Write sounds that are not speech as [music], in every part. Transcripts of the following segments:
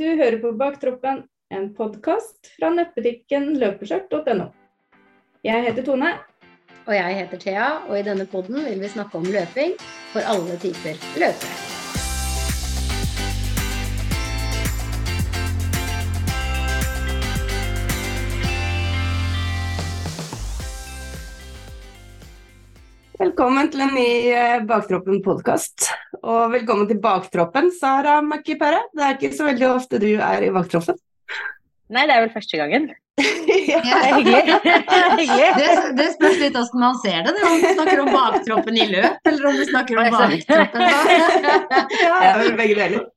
Du hører på Baktroppen, en podkast fra nettbutikken løpeskjørt.no. Jeg heter Tone. Og jeg heter Thea, og i denne poden vil vi snakke om løping for alle typer løpere. Velkommen til en ny eh, Baktroppen-podkast. Og velkommen til Baktroppen, Sara Makkipere. Det er ikke så veldig ofte du er i Baktroppen. Nei, det er vel første gangen. [laughs] ja. Det er hyggelig. [laughs] hyggelig. Det, det, spørs litt hvordan man ser det, det, om du snakker om baktroppen i løp, eller om du snakker om baktroppen [laughs] ja, det er begge deler.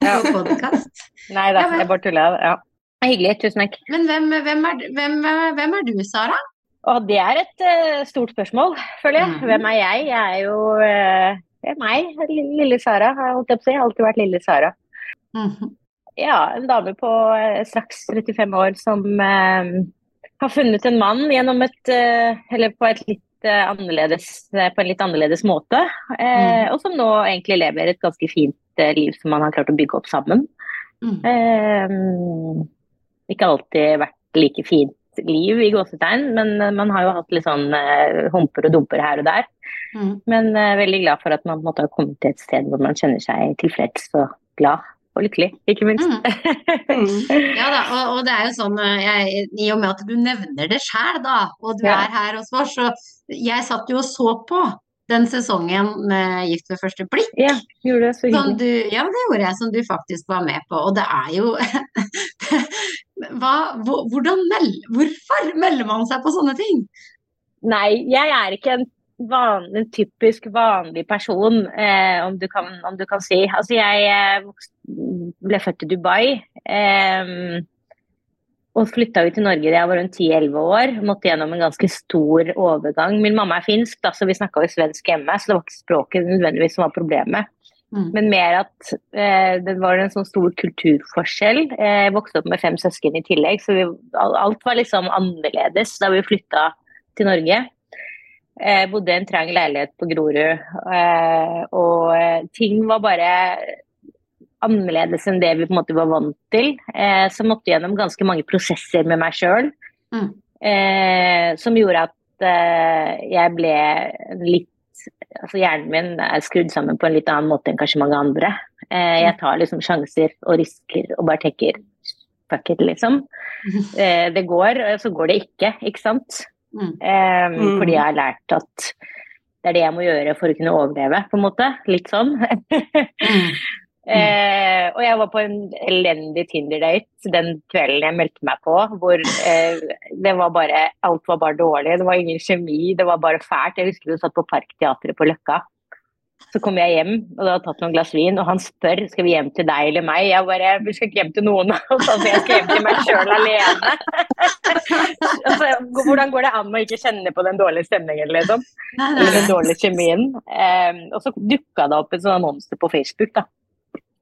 Ja. På podkast. Nei da, jeg bare tuller. Ja. Hyggelig, tusen takk. Men hvem, hvem, er, hvem, hvem er du, Sara? Og det er et uh, stort spørsmål, føler jeg. Mm. Hvem er jeg? Jeg er jo uh, det er meg, lille Sara. Jeg har alltid vært lille Sara. Mm -hmm. Ja, en dame på uh, straks 35 år som har funnet en mann gjennom et Eller på et litt annerledes på en litt annerledes måte. Mm. Og som nå egentlig lever et ganske fint liv som man har klart å bygge opp sammen. Mm. ikke alltid vært like fint liv i gåsetegn, men eh, man har jo hatt litt sånn uh, humper og dumper her og der. Mm. Men uh, veldig glad for at man måtte ha kommet til et sted hvor man kjenner seg tilfreds og glad og lykkelig, ikke minst. Mm. mm. [laughs] ja da, og, og, det er jo sånn, jeg, i og med at du nevner det sjæl, da, og du ja. er her hos oss, så jeg satt jo og så på den sesongen med Gift ved første blikk. Ja, gjorde det så hyggelig. Du, ja, det gjorde jeg, som du faktisk var med på. Og det er jo [laughs] Hva, hvordan Hvorfor melder man seg på sånne ting? Nei, jeg er ikke en, van, en typisk vanlig person, eh, om, du kan, om, du kan, si. Altså, jeg eh, ble født i Dubai. Eh, og flytta ut til Norge da jeg var rundt 10-11 år. Måtte gjennom en ganske stor overgang. Min mamma er finsk, da, så vi snakka jo svensk hjemme, så det var ikke språket nødvendigvis som var problemet. Mm. Men mer at eh, det var en sånn stor kulturforskjell. Eh, jeg vokste opp med fem søsken i tillegg, så vi, alt var liksom annerledes da vi flytta til Norge. Jeg eh, bodde i en trang leilighet på Grorud, eh, og ting var bare annerledes enn det vi på en måte var vant til. Eh, så måtte gjennom ganske mange prosesser med meg sjøl mm. eh, som gjorde at eh, jeg ble litt Altså hjernen min er skrudd sammen på en litt annen måte enn kanskje mange andre. Eh, jeg tar liksom sjanser og risker og bare tenker fuck it, liksom. [laughs] Eh, det går, og så går det ikke, ikke sant. Mm. Eh, mm. Fordi jeg har lært at det er det jeg må gjøre for å kunne overleve, på en måte. Litt sånn. [laughs] Eh, og jeg var på en elendig Tinder-date den kvelden jeg meldte meg på. Hvor eh, det var bare Alt var bare dårlig. Det var ingen kjemi. Det var bare fælt. Jeg husker vi satt på Parkteatret på Løkka. Så kom jeg hjem og da hadde tatt noen glass vin, og han spør skal vi hjem til deg eller meg. Jeg bare vi skal ikke hjem til noen av oss, jeg skal hjem til meg sjøl alene. [laughs] altså, hvordan går det an å ikke kjenne på den dårlige stemningen, liksom? Eller den dårlige kjemien? Um, og så dukka det opp en sånn annonse på Facebook, da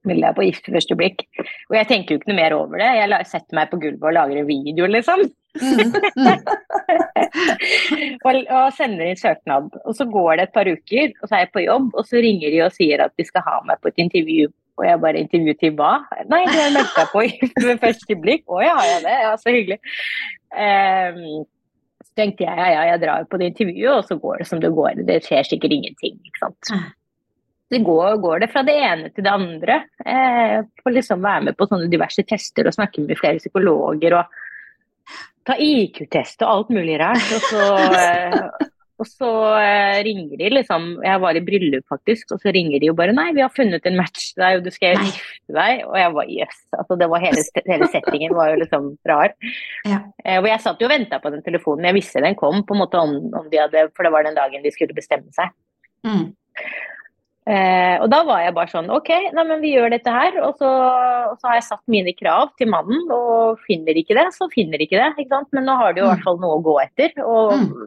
vil jeg på gift første blikk. Og jeg tenker jo ikke noe mer over det. Jeg setter meg på gulvet og lager en video, liksom. Mm. Mm. [laughs] og, og, sender inn søknad. Og så går det et par uker, og så er jeg på jobb, og så ringer de og sier at de skal ha meg på et intervju. Og jeg bare intervju til hva? Nei, det har jeg meldt meg på gift ved første blikk. Å ja, har jeg det? Ja, så hyggelig. Um, så tenkte jeg ja, ja, jeg drar på det intervjuet, og så går det som det går. Det skjer sikkert ingenting, ikke sant. Det går, går, det fra det ene til det andre. Eh, får liksom være med på sånne diverse tester og snakke med flere psykologer og ta IQ-test og alt mulig rart. Og så, eh, og så eh, ringer de liksom Jeg var i bryllup faktisk, og så ringer de jo bare Nei, vi har funnet en match til deg, og du skal gifte deg. Og jeg var jøss. Yes. Altså, det var hele, hele, settingen var jo liksom rar. Ja. Eh, og jeg satt jo og venta på den telefonen. Jeg visste den kom, på en måte om, om de hadde For det var den dagen de skulle bestemme seg. Mm. Eh, og da var jeg bare sånn OK, nei, men vi gjør dette her. Og så, og så, har jeg satt mine krav til mannen, og finner ikke det, så finner ikke det. Ikke? Men nå har jo i hvert fall noe å gå etter. Og mm.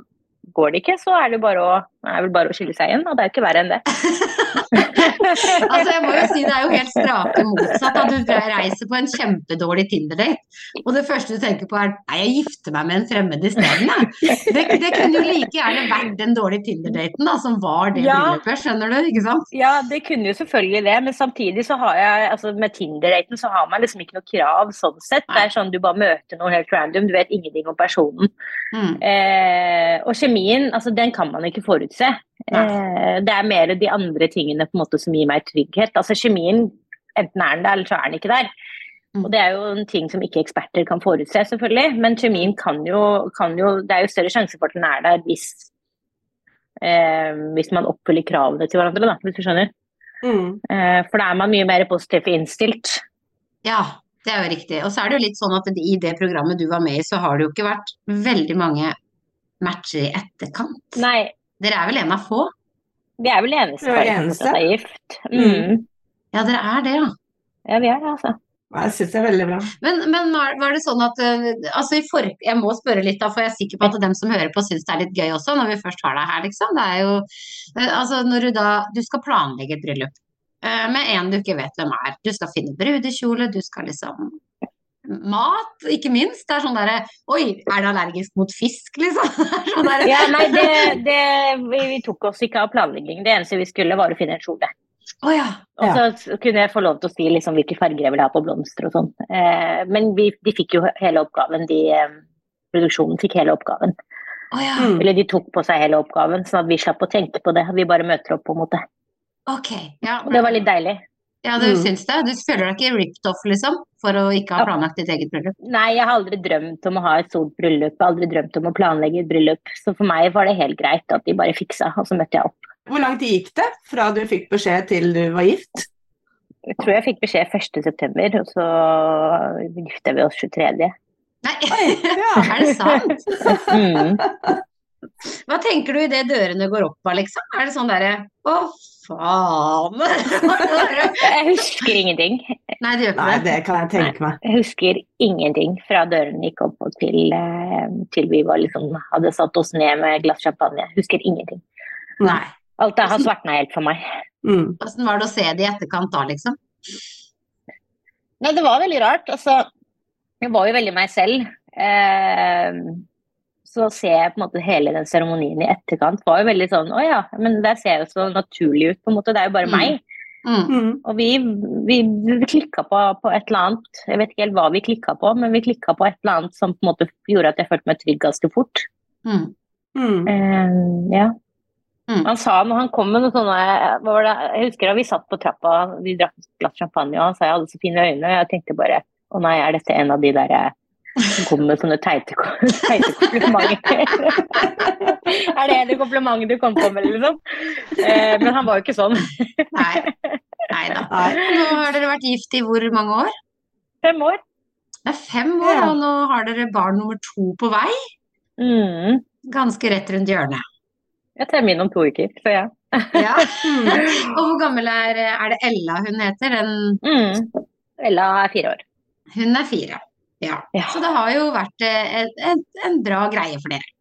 Går det ikke, så er det, bare å, er vel bare å skille seg inn, Og det er jo ikke verre enn det. [laughs] altså jeg må jo si Det er jo helt strake motsatt. At du [laughs] reiser på en kjempedårlig Tinder-date, og det første du tenker på er Nei, jeg gifter meg med en fremmed isteden, det, det kunne jo like gjerne vært den dårlige Tinder-daten da, som var det ja. bryllupet, skjønner du? ikke sant? Ja, det kunne jo selvfølgelig det, men samtidig så har jeg altså med Tinder-daten så har man liksom ikke noe krav sånn sett. Det er sånn du bare møter noen helt random, du vet ingenting om personen. Mm. Eh, og kjemien, altså den kan man ikke forutse. Eh, det er mer de andre tingene på en måte som gir meg trygghet. Altså Kjemien, enten er den der, eller så er den ikke der. Mm. Og Det er jo en ting som ikke eksperter kan forutse, selvfølgelig. Men kjemien kan jo, kan jo Det er jo større sjanse for at den er der hvis, eh, hvis man oppfyller kravene til hverandre, da, hvis du skjønner. Mm. Eh, for da er man mye mer positivt innstilt. Ja, det er jo riktig. Og så er det jo litt sånn at i det programmet du var med i, så har det jo ikke vært veldig mange matcher i etterkant. Nei, dere er vel en av få? Vi er vel eneste par som er gift. Mm. mm. Ja, dere er det, ja. Ja, vi er det, altså. Jeg syns det er veldig bra. Men, men var det sånn at eh, altså for, Jeg må spørre litt, da, for jeg er sikker på at dem som hører på syns det er litt gøy også, når vi først har deg her, liksom. Det er jo eh, Altså når du da Du skal planlegge et bryllup eh, med en du ikke vet hvem er. Du skal finne brudekjole, du skal liksom mat, ikke minst. Det er sånn derre Oi, er du allergisk mot fisk, liksom? [laughs] sånn ja, nei, det, det, vi, vi, tok oss ikke av planlegging. Det eneste vi skulle, var å finne en kjole. Oh, ja. Og så kunne jeg få lov til å si liksom, hvilke farger jeg ville ha på blomster og sånn. Eh, men vi, de fikk jo hele oppgaven. De, eh, produksjonen fikk hele oppgaven. Oh, ja. mm. Eller de tok på seg hele oppgaven, sånn at vi slapp å tenke på det. Vi bare møter opp, på en måte. Okay. Ja, men... Det var litt deilig. Ja, du mm. syns det? Du føler deg ikke ripped off, liksom? For å ikke ha planlagt ditt eget bryllup? Nei, jeg har aldri drømt om å ha et stort bryllup. Jeg har aldri drømt om å planlegge et bryllup. Så for meg var det helt greit at de bare fiksa, og så møtte jeg opp. Hvor lang tid gikk det fra du fikk beskjed til du var gift? Jeg tror jeg fikk beskjed 1.9., og så gifta vi oss 23. Nei, ja. [laughs] er det sant? mm. Hva tenker du idet dørene går opp liksom? Er det sånn derre faen! [laughs] jeg husker ingenting. Nei, det gjør ikke Nei, det. kan jeg tenke meg. Jeg husker ingenting fra døren gikk opp og til, eh, til vi var liksom, hadde satt oss ned med et glass champagne. Jeg husker ingenting. Nei. Alt det har svartna helt for meg. Mm. Hvordan var det å se det i etterkant da, liksom? Nei, det var veldig rart. Altså, jeg var jo veldig meg selv. Eh, så ser jeg på en måte hele den seremonien i etterkant var jo veldig sånn Å ja, men det ser jo så naturlig ut, på en måte. Det er jo bare mm. meg. Mm. Mm. Og vi, vi, vi klikka på, på, et eller annet. Jeg vet ikke helt hva vi klikka på, men vi klikka på et eller annet som på en måte gjorde at jeg følte meg trygg ganske fort. Mm. Uh, ja. Mm. Han sa når han kom med noe sånne Jeg husker da vi satt på trappa, vi drakk et glass champagne, og han sa jeg hadde så fine øyne, og jeg tenkte bare å nei, er dette en av de derre som kommer med sånne teite, [laughs] teite komplimenter. [laughs] er det det komplimentet du kom på med, liksom? Eh, men han var jo ikke sånn. Nei. Nei da. Nå har dere vært gift i hvor mange år? Fem år. Det er fem år, ja. og nå har dere barn nummer to på vei. Mm. Ganske rett rundt hjørnet. Jeg tar min om to uker, så ja. ja. Mm. [laughs] Og hvor gammel er, er det Ella hun heter? Den... Mm. Ella er fire år. Hun er fire. Ja. ja. Så det har jo vært eh, en, en, en bra greie for dere.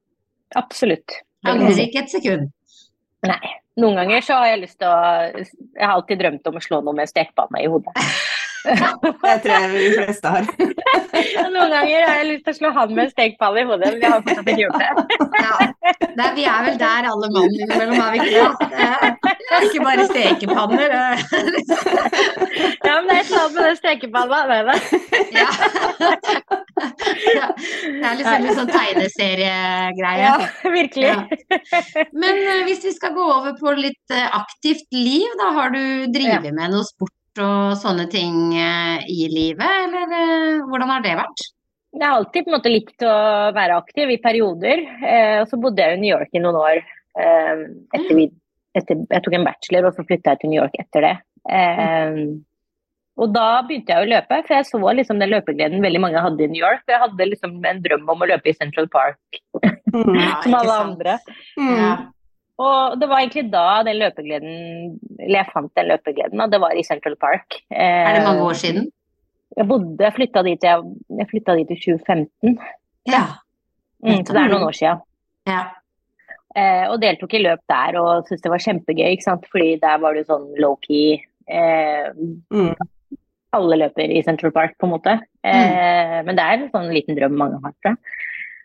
Absolutt. Angrer ikke et sekund. Nei. Noen ganger så har jeg lyst til å Jeg har alltid drømt om å slå noe med stekepanne i hodet. [laughs] [laughs] det tror jeg de fleste har. [laughs] Noen ganger har jeg lyst til å slå han med en stekepanne i hodet, men jeg har fortsatt ikke gjort det. [laughs] ja. det vi er vel der alle mann innimellom, er vi ikke det? Ikke bare stekepanner. ja, men det er sånn med den stekepanna. Det er det. ja. Det er liksom litt sånn tegneseriegreie. Ja, virkelig. Ja. Men uh, hvis vi skal gå over på litt uh, aktivt liv, da har du drevet med noe sport og sånne ting uh, i livet, eller hvordan har det vært? Jeg har alltid på en måte likt å være aktiv i perioder. Eh, og så bodde jeg i New York i noen år. Eh, etter vi, etter, jeg tok en bachelor, og så flytta jeg til New York etter det. Eh, og da begynte jeg å løpe, for jeg så liksom den løpegleden veldig mange hadde i New York. Jeg hadde liksom en drøm om å løpe i Central Park, mm, [laughs] som alle andre. Mm. Og det var egentlig da den løpegleden Eller jeg fant den løpegleden, og det var i Central Park. er det mange år siden? Jeg bodde, jeg flytta dit, jeg, jeg flytta dit i 2015. Ja. Mm, så det er noen år siden. Ja. Eh, og deltok i løp der og syntes det var kjempegøy, ikke sant? fordi der var det jo sånn low-key. Eh, Mm. alle løper i Central Park, på en måte. Eh, Men det er en sånn liten drøm mange har. tror jeg.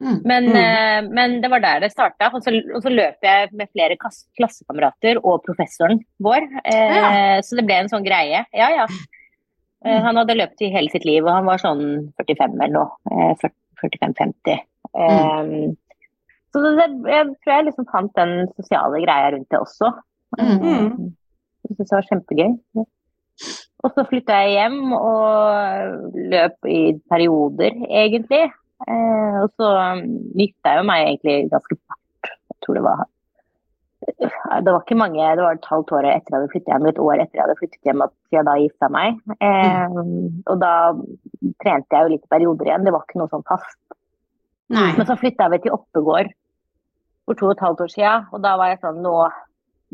Mm. Men, Mm. eh, men det var der det starta. Og, så- og så løp jeg med flere klassekamerater og professoren vår. Eh, Så det ble en sånn greie. Ja, ja. Eh, Han hadde løpt i hele sitt liv, og han var sånn 45 eller noe. eh, 45-50. Eh, Så det, jeg tror jeg liksom fant den sosiale greia rundt det også. Mm. Jeg syntes det var kjempegøy. Og så flytta jeg hjem og løp i perioder, egentlig. Eh, og så um, gifta jeg jo meg egentlig ganske fort. Jeg tror det var Det var ikke mange, det var et halvt år etter jeg hadde flyttet hjem, et år etter jeg hadde flyttet hjem at jeg da gifta meg. Eh, og da trente jeg jo litt i perioder igjen, det var ikke noe sånn fast. Nei. Men så flytta vi til Oppegård for to og et halvt år siden, og da var jeg sånn Nå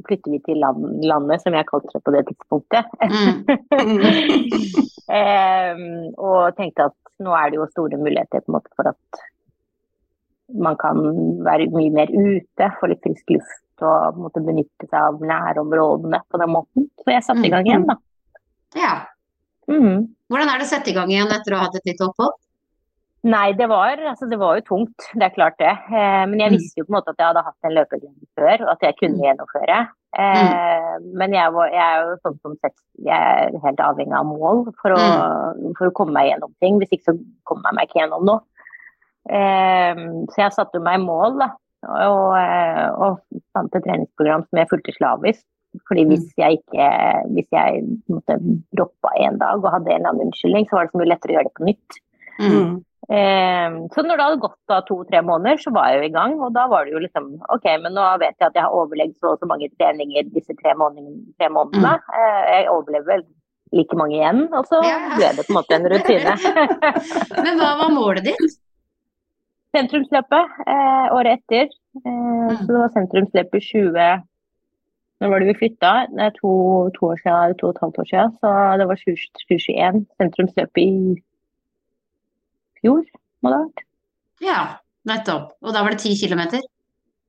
flytter vi til land, landet, som jeg kalte det på det tidspunktet. Mm. um, [laughs] [laughs] og tenkte at nå er det jo store muligheter på en måte for at man kan være mye mer ute, få litt frisk luft og måtte benytte seg av nærområdene på den måten. Så jeg satte i gang igjen, da. Ja. Mm. Hvordan er det å sette i gang igjen etter å ha hatt et lite opphold? Nei, det var, altså det var jo tungt, det er klart det. Eh, men jeg Mm. visste jo på en måte at jeg hadde hatt en løpeglede før, og at jeg kunne gjennomføre. Eh, Men jeg, var, jeg er jo sånn som sett, jeg er helt avhengig av mål for å, for å komme meg gjennom ting. Hvis ikke så kommer jeg meg ikke gjennom noe. Eh, så jeg satte meg mål, da. Og, og, og fant et treningsprogram som jeg fulgte slavisk. Fordi hvis jeg ikke hvis jeg måtte droppa en dag og hadde en eller annen unnskyldning, så var det så mye lettere å gjøre det på nytt. Mm. Eh, så når det hadde gått to-tre måneder, så var jeg jo i gang. Og da var det jo liksom OK, men nå vet jeg at jeg har overlevd så og så mange treninger disse tre månedene. Tre månedene. Eh, jeg overlever vel like mange igjen. Og så ble det på en måte en rutine. Men hva var målet ditt? Sentrumsløpet eh, året etter. Eh, så det var sentrumsløpet 20 Når var det vi flytta? Det er to, to år siden, to og et halvt år siden. Så det var 20 2021. Sentrumsløpet i fjor, må det ha vært. Ja, nettopp. Og da var det ti kilometer?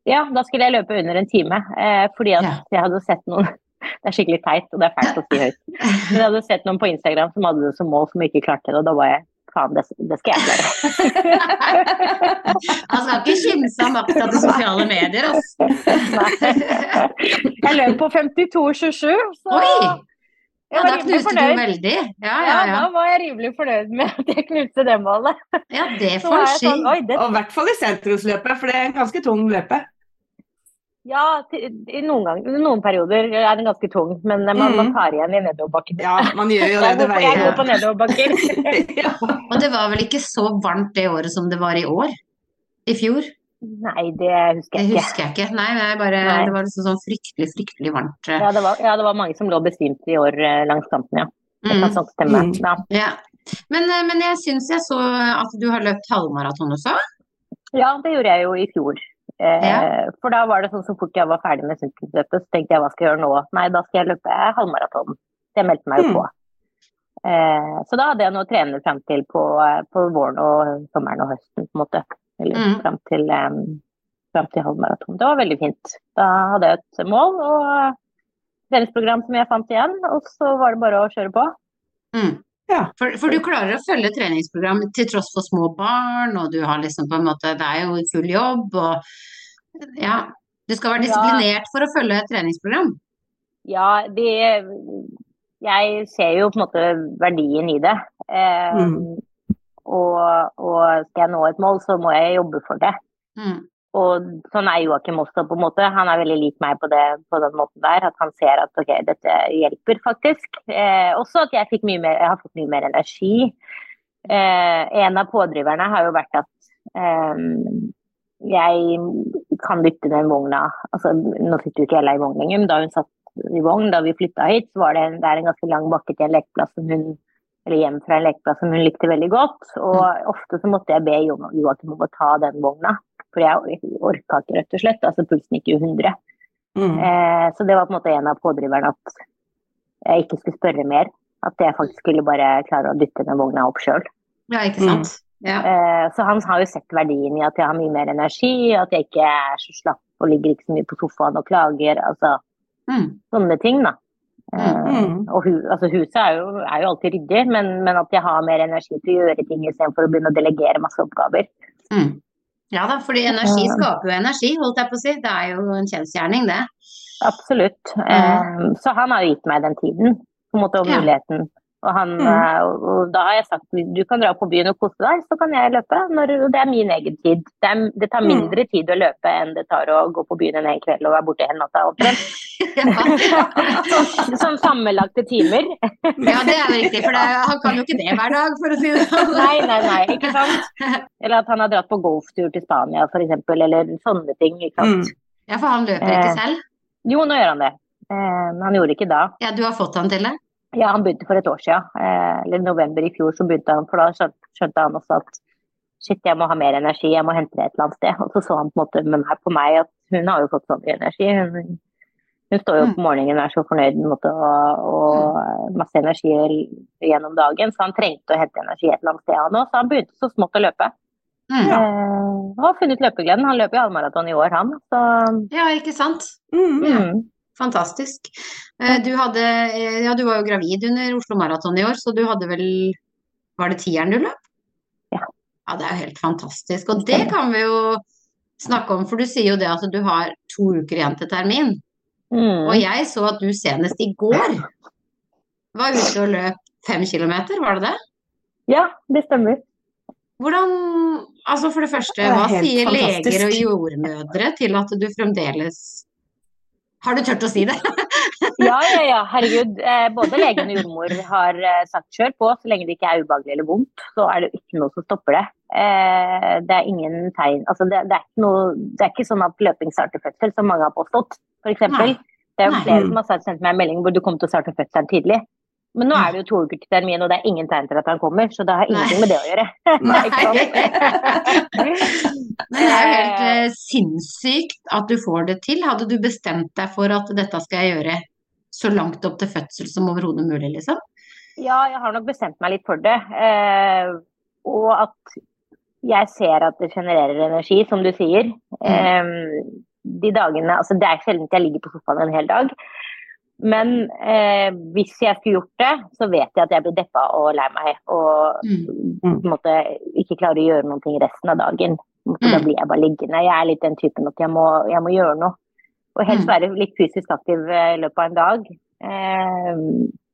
Ja, da skulle jeg løpe under en time. Eh, fordi at Ja. jeg hadde sett noen [laughs] Det er skikkelig teit, og det er fælt å si høyt. Men jeg hadde sett noen på Instagram som hadde det som mål, som ikke klarte det. Og da var jeg faen, det, det skal jeg klare. [laughs] Han skal ikke kimse av makta til sosiale medier, altså. [laughs] Jeg løp på 52,27, så Oi! Ja, da knuste du veldig. Ja, Ja, ja, ja. da var jeg rimelig fornøyd med at jeg knuste det målet. Ja, det [laughs] får en si. sånn, det, Og i hvert fall i sentrumsløpet, for det er en ganske tung løpe. ja, i noen, gang, i noen perioder er den ganske tung, men man, man Mhm. tar igjen i nedoverbakken. Ja, man gjør jo [laughs] det. Det veier. jeg går på nedoverbakker. [laughs] ja. Og det var vel ikke så varmt det året som det var i år? I fjor? Nei, det husker jeg ikke. husker jeg ikke. Nei, det, bare, det var liksom sånn fryktelig, fryktelig varmt. eh. Ja det, var, ja, det var mange som lå besvimt i år eh, langs kanten, ja. Det kan Mm. sånn stemme. Mm. Ja. Ja. Men, eh, men jeg syns jeg så at du har løpt halvmaraton også. ja, det gjorde jeg jo i fjor. Eh, Ja. For da var det sånn så fort jeg var ferdig med sentrumsløpet, så tenkte jeg hva skal jeg gjøre nå? Nei, da skal jeg løpe halvmaraton. Det meldte meg jo Mm. på. Eh, så da hadde jeg noe å trene frem til på, på våren og sommeren og høsten, på en måte. Eller Mm. frem til, um, til halvmaraton. Det var veldig fint. Da hadde jeg et mål og treningsprogram som jeg fant igjen, og så var det bare å kjøre på. Mm. Ja. For, for du klarer å følge treningsprogram til tross for små barn, og du har liksom på en måte Det er jo full jobb, og ja. Du skal være Ja. disiplinert for å følge et treningsprogram. Ja, det Jeg ser jo på en måte verdien i det. Eh, Mm. Og, og skal jeg nå et mål, så må jeg jobbe for det. Mm. Og sånn er Joakim også, på en måte. Han er veldig lik meg på, det, på den måten der. At han ser at ok, dette hjelper faktisk. Eh, også at jeg, fikk mye mer, jeg har fått mye mer energi. Eh, en av pådriverne har jo vært at eh, jeg kan bytte den vogna. Altså, nå sitter jo ikke Ella i vogn lenger, men da hun satt i vogn da vi flytta hit, så var det, en, det er en ganske lang bakke til en lekeplass som hun eller hjem fra en lekeplass som hun likte veldig godt. Og ofte så måtte jeg be Jo- Joakim om å ta den vogna. For jeg orka ikke, rett og slett. Altså pulsen gikk jo 100. Mm. Eh, så det var på en måte en av pådriverne at jeg ikke skulle spørre mer. At jeg faktisk skulle bare klare å dytte den vogna opp sjøl. Ja, ikke sant? Ja. Eh, så han har jo sett verdien i at jeg har mye mer energi, at jeg ikke er så slapp og ligger ikke så mye på sofaen og klager. Altså Mm. sånne ting, da. Eh, Mm. og hu, altså, huset er jo, er jo alltid ryddig, men, men at jeg har mer energi til å gjøre ting istedenfor å begynne å delegere masse oppgaver. Mm. Ja da, fordi energi skaper jo energi, holdt jeg på å si. Det er jo en kjensgjerning, det. Absolutt. Eh, så han har jo gitt meg den tiden, på en måte, og Ja. Og, han, Mm. eh, og og da har jeg sagt du kan dra på byen og kose deg, så kan jeg løpe. Når, og det er min egen tid. Det, er, det tar Mm. mindre tid å løpe enn det tar å gå på byen en hel kveld og være borte hele natta. Sånn [laughs] [laughs] sånn sammenlagte timer. Ja, det er jo riktig, for det, han kan jo ikke det hver dag, for å si det sånn. Nei, nei, nei, ikke sant? Eller at han har dratt på golftur til Spania f.eks., eller sånne ting. ikke sant? Mm. Ja, for han løper ikke Eh. selv? Jo, nå gjør han det. Eh, men han gjorde ikke da. Ja, du har fått han til det? Ja, han begynte for et år siden. Eh, eller november i fjor så begynte han, for da skjønte, skjønte han også at shit, jeg må ha mer energi, jeg må hente det et eller annet sted. [laughs] Og så så han på en måte med meg, på meg at hun har jo fått sånn mye energi. Hun, hun står jo opp om morgenen og er så fornøyd med måte, og, og masse energi gjennom dagen, så han trengte å hente energi et eller annet sted han òg. Så han begynte så smått å løpe. Mm. Eh, og har funnet løpegleden. Han løper jo halvmaraton i år, han. Så Ja, ikke sant? Mm. mm. Fantastisk. Eh, Du hadde, eh, ja, du var jo gravid under Oslo Maraton i år, så du hadde vel Var det tieren du løp? Ja. Ja, det er jo helt fantastisk. Og det kan vi jo snakke om, for du sier jo det at du har to uker igjen til termin. Mm. Og jeg så at du senest i går var ute og løp fem kilometer, var det det? Ja, det stemmer. Hvordan Altså for det første, Det hva sier sier leger og jordmødre til at du fremdeles Har du turt å si det? [laughs] Ja, ja, ja. Herregud. Eh, både legen og jordmor har eh, sagt kjør på, så lenge det ikke er ubehagelig eller vondt, så er det ikke noe som stopper det. Eh, det er ingen tegn Altså, det, det, er noe, det er ikke sånn at løping starter fødsel, som mange har påstått, f.eks. Det er jo flere som har sendt meg en melding hvor du kommer til å starte fødselen tidlig. Men nå er det jo to uker til termin, og det er ingen tegn til at han kommer, så det har ingenting med det å gjøre. [laughs] Nei. Nei, det er jo helt eh, sinnssykt at du får det til. Hadde du bestemt deg for at dette skal jeg gjøre så langt opp til fødsel som overhodet mulig, liksom? Ja, jeg har nok bestemt meg litt for det. Eh, og at jeg ser at det genererer energi, som du sier. Eh, de dagene Altså, det er sjelden jeg ligger på sofaen en hel dag. Men eh, hvis jeg skulle gjort det, så vet jeg at jeg blir deppa og lei meg. Og Mm. måte ikke klarer å gjøre ting resten av dagen. En Da Mm. blir jeg bare liggende. Jeg er litt den typen at jeg må, jeg må gjøre noe. Og helst Mm. være litt fysisk aktiv eh, i løpet av en dag. Eh,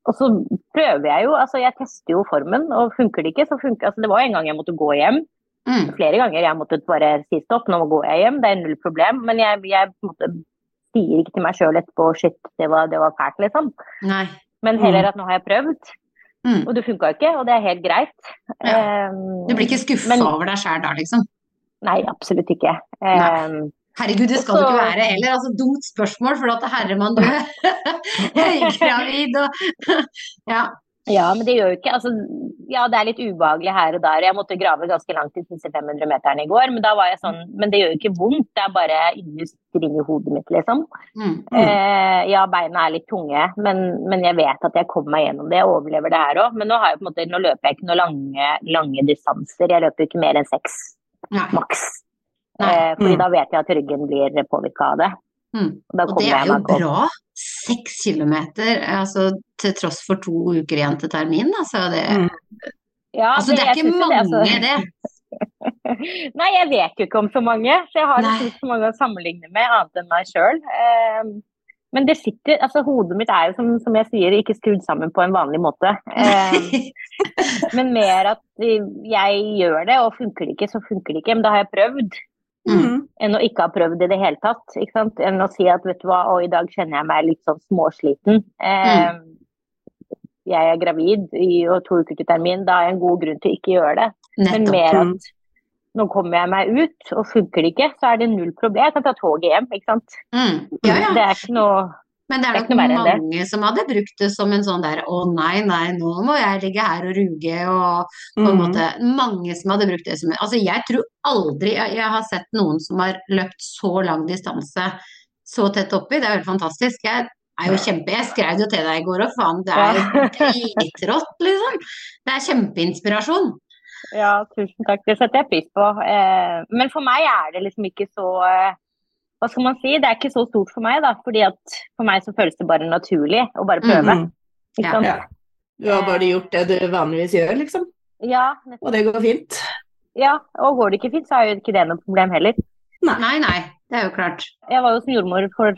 og så prøver jeg jo, altså jeg tester jo formen, og funker det ikke, så funker altså Det var en gang jeg måtte gå hjem. Mm. Flere ganger jeg måtte bare si stopp, nå går jeg hjem, det er null problem. Men jeg, jeg måte sier ikke til meg sjøl etterpå shit, det var, det var fælt, liksom. Nei. Men heller at nå har jeg prøvd, Mm. og det funka ikke, og det er helt greit. Ja. Eh, Du blir ikke skuffa over deg sjæl da, liksom? Nei, absolutt ikke. Nei. Eh, Herregud, det skal du ikke være heller. Altså, dumt spørsmål, for at herremann, du er høygravid og [laughs] Ja. Ja, men det gjør jo ikke altså, Ja, det er litt ubehagelig her og der. Jeg måtte grave ganske langt i disse 500 meterne i går, men da var jeg sånn Men det gjør jo ikke vondt, det er bare industri i hodet mitt, liksom. Mm. Eh, ja, beina er litt tunge, men, men jeg vet at jeg kommer meg gjennom det. Jeg overlever det her òg. Men nå, har jeg på en måte, nå løper jeg ikke noen lange, lange distanser. Jeg løper ikke mer enn seks, maks. Eh, fordi Mm. da vet jeg at ryggen blir påvirka av det. Mm. Og Og det er jo bra. Seks kilometer, altså til tross for to uker igjen til termin. Altså det, Mm. Ja, altså, det er ikke mange, altså- det. [laughs] Nei, jeg vet jo ikke om så mange, så jeg har liksom ikke så mange å sammenligne med, annet enn meg sjøl. men det sitter Altså, hodet mitt er jo, som, som jeg sier, ikke skrudd sammen på en vanlig måte. Eh, [laughs] men mer at jeg gjør det, og funker det ikke, så funker det ikke. Men da har jeg prøvd, Mm. enn å ikke ha prøvd i det hele tatt. Ikke sant? Enn å si at vet du hva, og i dag kjenner jeg meg litt sånn småsliten. Eh, Jeg er gravid i og to uker til termin, da har jeg en god grunn til å ikke gjøre det. Men Nettopp. mer Mm. at nå kommer jeg meg ut, og funker det ikke, så er det null problem. Jeg kan ta toget hjem, ikke sant. Mm. Ja, ja. Det er ikke noe Men det er det er nok verre enn mange som hadde brukt det som en sånn der å nei, nei, nå må jeg ligge her og ruge og på en Mm. måte Mange som hadde brukt det som Altså jeg tror aldri jeg, jeg har sett noen som har løpt så lang distanse så tett oppi. Det er helt fantastisk. Jeg er jo kjempe Jeg skrev jo til deg i går og faen, det er jo [laughs] dritrått, liksom. Det er kjempeinspirasjon. Ja, tusen takk. Det setter jeg pris på. Eh, men for meg er det liksom ikke så eh, Hva skal man si? Det er ikke så stort for meg, da. fordi at for meg så føles det bare naturlig å bare prøve. Mhm. Ikke Ja. sant? Ja. Du har bare gjort det du vanligvis gjør, liksom. Ja. Og det går fint. ja, og går det ikke fint, så er jo ikke det noe problem heller. Nei, nei, det er jo klart. Jeg var jo som jordmor for,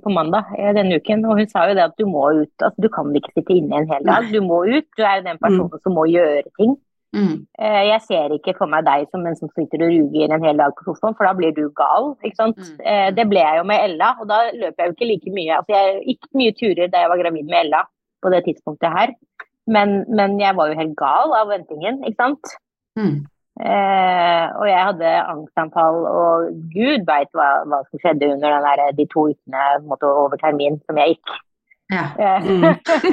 på mandag eh, denne uken, og hun sa jo det at du må ut. Altså, du kan ikke sitte inne en hel dag. Du må ut. Du er jo den personen som må gjøre ting. Mm. Eh, Jeg ser ikke for meg deg som en som sitter og ruger en hel dag på sofaen, for da blir du gal. ikke sant? Mm. Eh, Det ble jeg jo med Ella, og da løp jeg jo ikke like mye. Altså, jeg gikk mye turer da jeg var gravid med Ella på det tidspunktet her, men, men jeg var jo helt gal av ventingen, ikke sant. Mm. Eh, og jeg hadde angstanfall, og gud veit hva, hva som skjedde under den der, de to ukene måte, over termin som jeg gikk. Ja. Mm.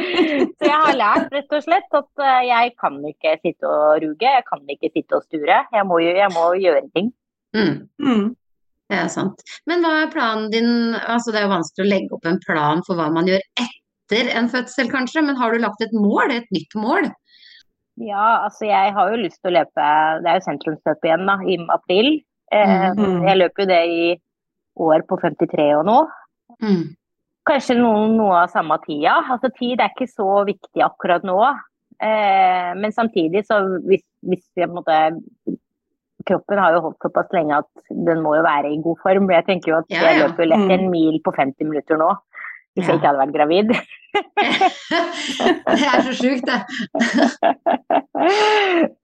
[laughs] så jeg har lært rett og slett at eh, jeg kan ikke sitte og ruge, jeg kan ikke sitte og sture. Jeg må, jo- jeg må gjøre ting. Mm. Mm. Det er sant. Men hva er planen din? Altså, det er jo vanskelig å legge opp en plan for hva man gjør etter en fødsel, kanskje, men har du lagt et mål? Et nytt mål? Ja, altså jeg har jo lyst til å løpe Det er jo sentrumsløpet igjen da, i april. Eh, Mhm. Jeg løper jo det i år på 53 og nå. Mm. Kanskje noe, noe av samme tida. Altså tid er ikke så viktig akkurat nå. Eh, men samtidig så hvis, hvis jeg måte Kroppen har jo holdt såpass lenge at den må jo være i god form. Jeg tenker jo at Ja, jeg løper jo lett Mm. en mil på 50 minutter nå. Hvis jeg ikke hadde vært gravid. [laughs] det er så sjukt, det. [laughs]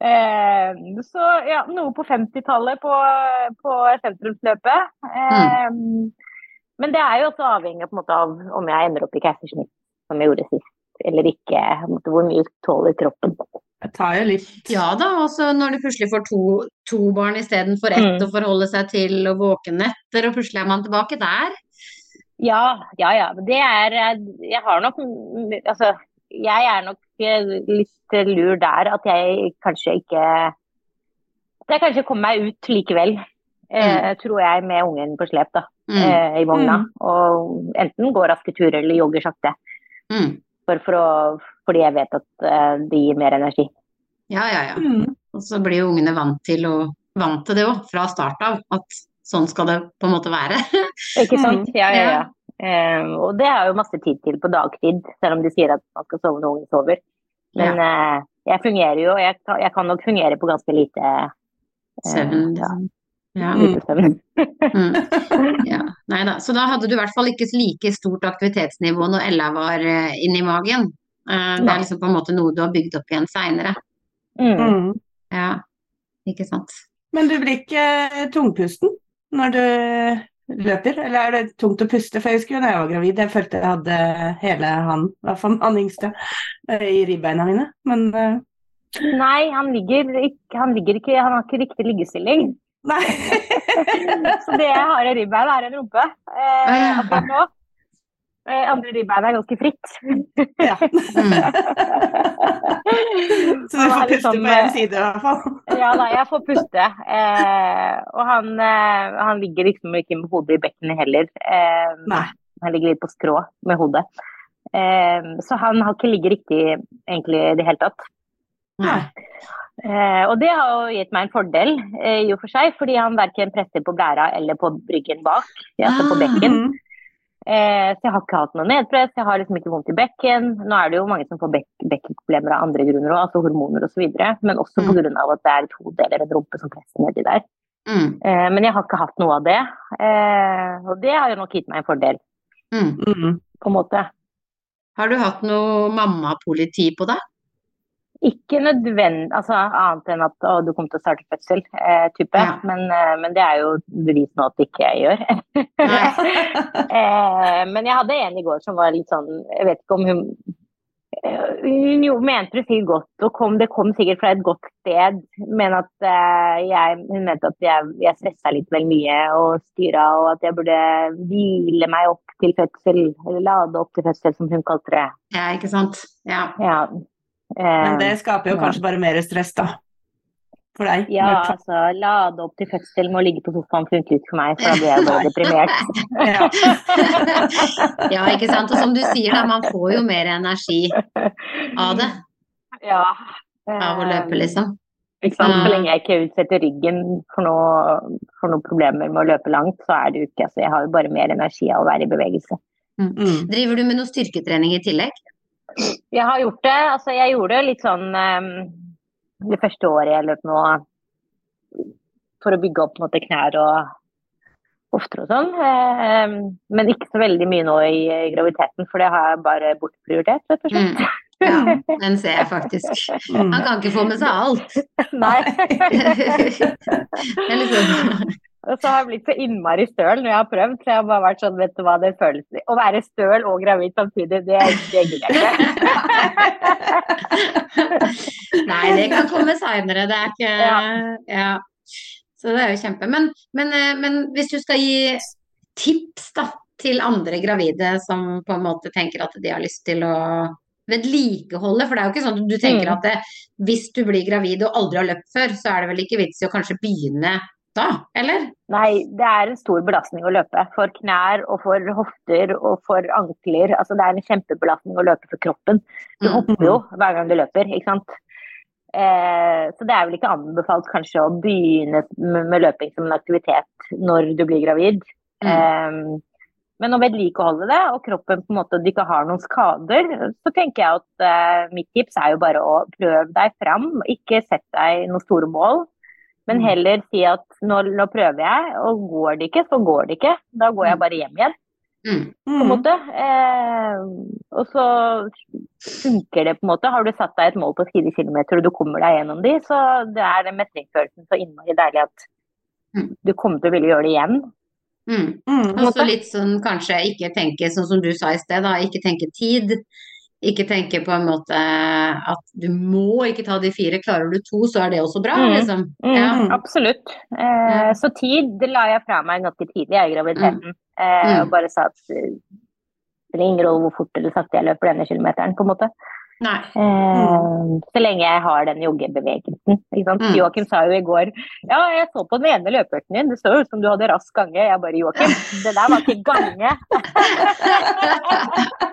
eh, så ja, noe på 50-tallet på, på sentrumsløpet. Eh, Men det er jo også avhengig på en måte, av om jeg ender opp i keisersnitt, som jeg gjorde sist, eller ikke. på en måte, Hvor mye tåler kroppen. Det tar jo litt Ja da, også når du plutselig får to, to barn istedenfor ett Mm. å forholde seg til og våke netter, og plutselig er man tilbake der. Ja, ja, ja. Det er Jeg har nok Altså, jeg er nok eh, litt lur der at jeg kanskje ikke At jeg kanskje kommer meg ut likevel. Eh, tror jeg, med ungen på slep da, Mm. eh, i vogna. Mm. Og enten går raske turer eller jogger sakte. Mm. For, for å, fordi jeg vet at eh, det gir mer energi. Ja, ja, ja. mm. Og så blir jo ungene vant til, å, vant til det òg, fra start av. At sånn skal det på en måte være. [laughs] Ikke sant? Ja, ja, ja. Ja. Eh, og det er jo masse tid til på dagtid, selv om de sier at man skal sove når ungen sover. Men eh, jeg fungerer jo, jeg, jeg kan nok fungere på ganske lite eh, Søvn. Ja, Ja. Mm. Mm. [laughs] ja. Nei da. Så da hadde du i hvert fall ikke like stort aktivitetsnivå når Ella var eh, inni magen. Eh, det er liksom på en måte noe du har bygd opp igjen seinere. Mm. Mm. Ja, ikke sant. Men du blir ikke tungpusten når du løper, eller er det tungt å puste? For jeg husker jo da jeg var gravid, jeg følte jeg hadde hele han, i hvert fall han yngste, eh, i ribbeina mine. Men eh, Nei, han ligger, ikke, han ligger ikke Han har ikke riktig liggestilling. Nei. [laughs] Så det jeg har i ribbein, er en rumpe. Eh, Ah, ja. akkurat nå. Eh, andre ribbein er ganske fritt. ja. Mm. [laughs] Så du får puste sånn, på én eh, side i hvert fall. [laughs] Ja da, jeg får puste. Eh, og han, eh, han ligger liksom ikke med hodet i bekkenet heller. Eh, Nei. han ligger litt på skrå med hodet. Eh, så han har ikke ligget riktig egentlig i det hele tatt. Nei. Eh, og det har jo gitt meg en fordel eh, i og for seg, fordi han verken presser på blæra eller på bryggen bak, altså på Ah. bekken. Mhm. Eh, så jeg har ikke hatt noe nedpress, jeg har liksom ikke vondt i bekken. Nå er det jo mange som får bek bekkenproblemer av andre grunner òg, altså hormoner osv., men også Mm. pga. at det er et hode eller en rumpe som presser nedi der. Mm. Eh, men jeg har ikke hatt noe av det, eh, og det har jo nok gitt meg en fordel, Mm. På en måte. Har du hatt noe mammapoliti på deg? Ikke nødvendig, altså annet enn at å, du kommer til å starte fødsel, eh, type. Ja. Men, eh, men det er jo bevis nå at ikke jeg gjør. [laughs] eh, men jeg hadde en i går som var litt sånn Jeg vet ikke om hun eh, Hun jo mente det sikkert godt, og kom, det kom sikkert fra et godt sted. Men at eh, jeg, hun mente at jeg, jeg stressa litt vel mye og styra, og at jeg burde hvile meg opp til fødsel, eller lade opp til fødsel, som hun kalte det. Ja, ikke sant. Ja. Ja. Men Eh, det skaper jo ja. kanskje bare mer stress, da. For deg. Ja, altså lade opp til fødsel med å ligge på sofaen funker ikke for meg, for da blir jeg bare deprimert. [laughs] Ja. [laughs] ja, ikke sant. Og som du sier, da, man får jo mer energi av det. Ja. Av å løpe, liksom. Ikke sant? Så Mm. lenge jeg ikke utsetter ryggen for noe, for noen problemer med å løpe langt, så er det jo ikke altså, Jeg har jo bare mer energi av å være i bevegelse. Mm. Driver du med noe styrketrening i tillegg? Jeg har gjort det. Altså, jeg gjorde det litt sånn um, det første året jeg løp nå for å bygge opp måte, knær og hofter og sånn. Um, men ikke så veldig mye nå i, i graviditeten, for det har jeg bare bortprioritert, rett og slett. Mm. Ja, den ser jeg faktisk. Mm. Han kan ikke få med seg alt. Nei. [laughs] Det er liksom Og så har jeg blitt så innmari støl når jeg har prøvd. Så jeg har bare vært sånn, vet du hva det føles Å være støl og gravid samtidig, det, det gidder jeg ikke. Nei, det kan komme seinere. Det er ikke Ja. ja. Så det er jo kjempe. Men, men, eh, men hvis du skal gi tips da, til andre gravide som på en måte tenker at de har lyst til å vedlikeholde, for det er jo ikke sånn at du tenker Mm. at det, hvis du blir gravid og aldri har løpt før, så er det vel ikke vits i å kanskje begynne da, eller? Nei, det er en stor belastning å løpe. For knær og for hofter og for ankler. Altså, det er en kjempebelastning å løpe for kroppen. Du Mm. hopper jo hver gang du løper, ikke sant. Eh, så det er vel ikke anbefalt kanskje å begynne med, løping som en aktivitet når du blir gravid. Mm. Eh, men å vedlikeholde det, og kroppen på en måte du ikke har noen skader, så tenker jeg at eh, mitt tips er jo bare å prøve deg fram. Ikke sett deg noen store mål. Men Mm. heller si at nå, nå prøver jeg, og går det ikke, så går det ikke. Da går jeg bare hjem igjen, Mm. på en måte. Eh, og så funker det på en måte. Har du satt deg et mål på fire kilometer og du kommer deg gjennom de, så det er den mestringsfølelsen så innmari deilig at Mm. du kommer til å ville gjøre det igjen. Mm. Mm. Og så litt sånn kanskje ikke tenke sånn som du sa i sted, da. Ikke tenke tid. Ikke tenke på en måte at du må ikke ta de fire. Klarer du to, så er det også bra, Mm. liksom. Mm, Ja. Absolutt. Eh, så tid det la jeg fra meg ganske tidlig i graviditeten. Eh, Mm. og bare sa at eh, det er ingen rolle hvor fort eller sakte jeg løper denne kilometeren, på en måte. Eh, Så lenge jeg har den joggebevegelsen. Ikke? Mm. Joakim sa jo i går ja, jeg så på den ene løpeøkten din, det så ut som du hadde rask gange. Jeg bare Joakim, det der var ikke gange. [laughs]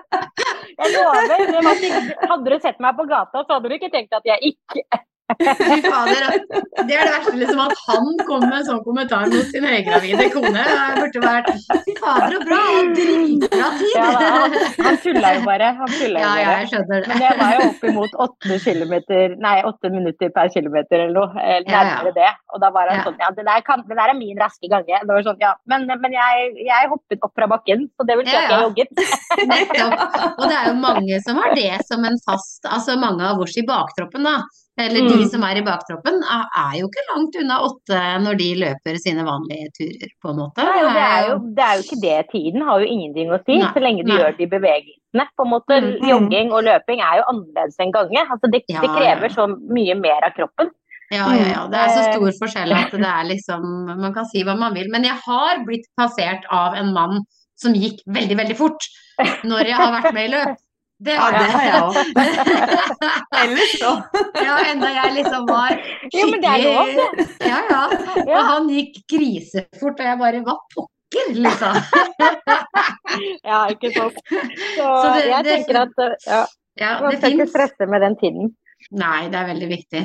Jeg lover. Hadde du sett meg på gata, så hadde du ikke tenkt at jeg ikke Fy fader. Det er det verste, liksom, at han kom med en sånn kommentar mot sin høygravide kone. Det burde vært Fy fader, så bra! Dritbra tid! ja, han, han tulla jo bare. Han jo Ja, ja, bare. jeg skjønner Men det. det var jo oppimot åtte kilometer, nei, åtte minutter per kilometer eller noe. Nærmere Ja, det. Og da var han sånn Ja, det der, kan, det der er min raske gange. Det var sånn, ja, men, men jeg, jeg hoppet opp fra bakken, så det vil si at jeg jogget. [laughs] Nettopp. Og det er jo mange som har det som en fast Altså mange av oss i baktroppen, da. Eller de Mm. som er i baktroppen, er jo ikke langt unna åtte når de løper sine vanlige turer, på en måte. Nei, det, er jo, det er jo ikke det. Tiden har jo ingenting å si, Nei, så lenge du nei. gjør de bevegelsene. På en måte, Mm, mm. Jogging og løping er jo annerledes enn gange. Altså, det, Ja, det ja. krever så mye mer av kroppen. Ja, ja, ja. Det er så Mm. stor forskjell at det er [laughs] liksom Man kan si hva man vil. Men jeg har blitt passert av en mann som gikk veldig, veldig fort når jeg har vært med i løp. Det Ja, har det har jeg òg. jeg. [laughs] Ellers så. [laughs] Ja, enda jeg liksom var Jo, men det er lov, skikkelig Ja, ja. Og han gikk grisefort, og jeg bare Hva pokker, liksom. [laughs] Ja, ikke sant. Så, Så det- jeg det- tenker at ja, Ja, man det skal ikke stresse med den tiden. Nei, det er veldig viktig.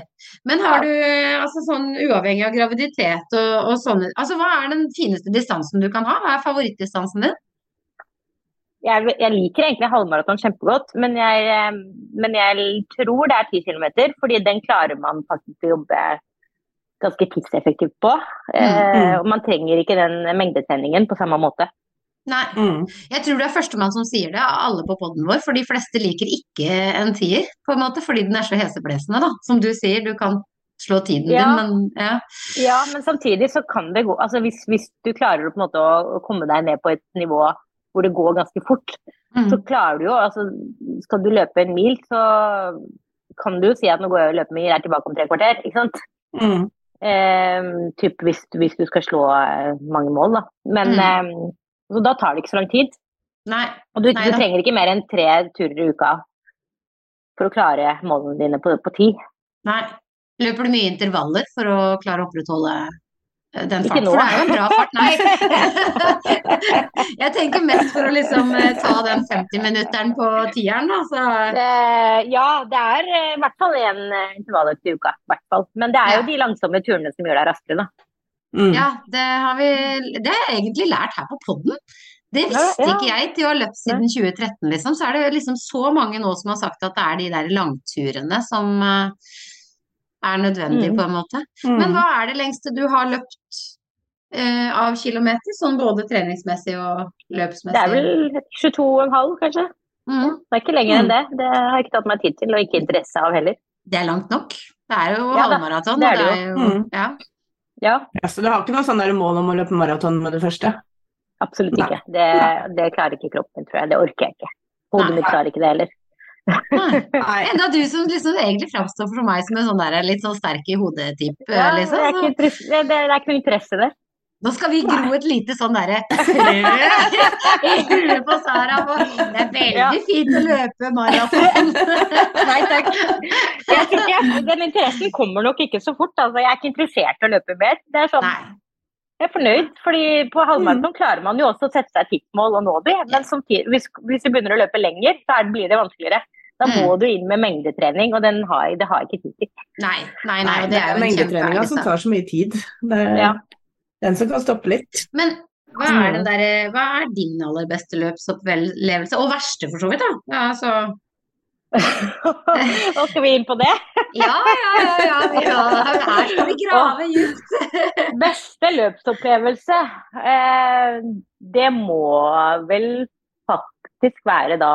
Men har du, altså sånn uavhengig av graviditet og, og sånne Altså hva er den fineste distansen du kan ha? Hva er favorittdistansen din? Jeg, jeg liker egentlig halvmaraton kjempegodt, men jeg, eh, men jeg tror det er 10 km, fordi den klarer man faktisk å jobbe ganske tidseffektivt på. Eh, og man trenger ikke den mengdetreningen på samme måte. Nei. Mm. Jeg tror du er førstemann som sier det, av alle på poden vår. For de fleste liker ikke en tier, på en måte, fordi den er så heseblesende, da. Som du sier, du kan slå tiden Ja. din, men ja. Ja, men samtidig så kan det gå altså hvis, hvis du klarer på en måte å, å komme deg ned på et nivå hvor det går ganske fort, Mm. så klarer du jo altså Skal du løpe en mil, så kan du jo si at nå går jeg og løper mil, jeg er tilbake om tre kvarter. ikke sant? Mm. Eh, typ hvis, hvis du skal slå eh, mange mål, da. Men Mm. eh, så da tar det ikke så lang tid. Nei. Og du, Nei du trenger ikke mer enn tre turer i uka for å klare målene dine på, på ti. Nei. Løper du mye intervaller for å klare å opprettholde den Ikke nå. for det er jo en bra fart. Nei. [laughs] [laughs] Jeg tenker mest for å liksom eh, ta den 50-minutteren på tieren, da. Så Det, ja, det er eh, i hvert fall én intervalløkt i uka. hvert fall. Men det er jo Ja. de langsomme turene som gjør deg raskere, da. Mm. ja, det har vi Det har jeg egentlig lært her på podden. Det visste Ja, ja. ikke jeg til å ha løpt siden 2013, liksom. Så er det liksom så mange nå som har sagt at det er de der langturene som eh, er nødvendige, Mm. på en måte. Mm. Men hva er det lengste du har løpt eh, av kilometer, sånn både treningsmessig og løpsmessig? Det er vel 22,5 kanskje. mm. Det er ikke lenger enn det. Det har jeg ikke tatt meg tid til, og ikke interesse av heller. Det er langt nok. Det er jo Ja halvmaraton. det er det jo Mm. ja. Ja, Ja, så du har ikke noe sånn mål om å løpe maraton med det første? absolutt ikke. Det, det klarer ikke kroppen, tror jeg. Det orker jeg ikke. Hodet mitt klarer ikke det heller. Enda du som liksom egentlig framstår for meg som en sånn der, litt sånn sterk i hodet-type, Ja, det, liksom. er ikke det, det er ikke noe interesse der. Nå skal vi gro et lite sånn derre i [laughs] [laughs] huet på Sara. på, Det er veldig Ja. fint å løpe maraton. [laughs] Nei takk. Jeg tror ikke, den interessen kommer nok ikke så fort. Altså, jeg er ikke interessert i å løpe mer. Det er sånn, Nei. jeg er fornøyd, fordi på halvmaraton klarer man jo også å sette seg tippmål og nå det. Men samtidig, hvis, hvis du begynner å løpe lenger, så det, blir det vanskeligere. Da må Mm. du inn med mengdetrening, og den har, det har jeg ikke tid til. Nei, nei, nei, det er jo en mengdetreninga som tar så mye tid. Det er Ja. Den som kan stoppe litt. Men hva er, den der, hva er din aller beste løpsopplevelse? Og verste, for så vidt, da. Ja, så [laughs] Nå skal vi inn på det. [laughs] Ja, ja, ja, ja, ja. Her skal vi grave dypt. [laughs] Beste løpsopplevelse, eh, det må vel faktisk være da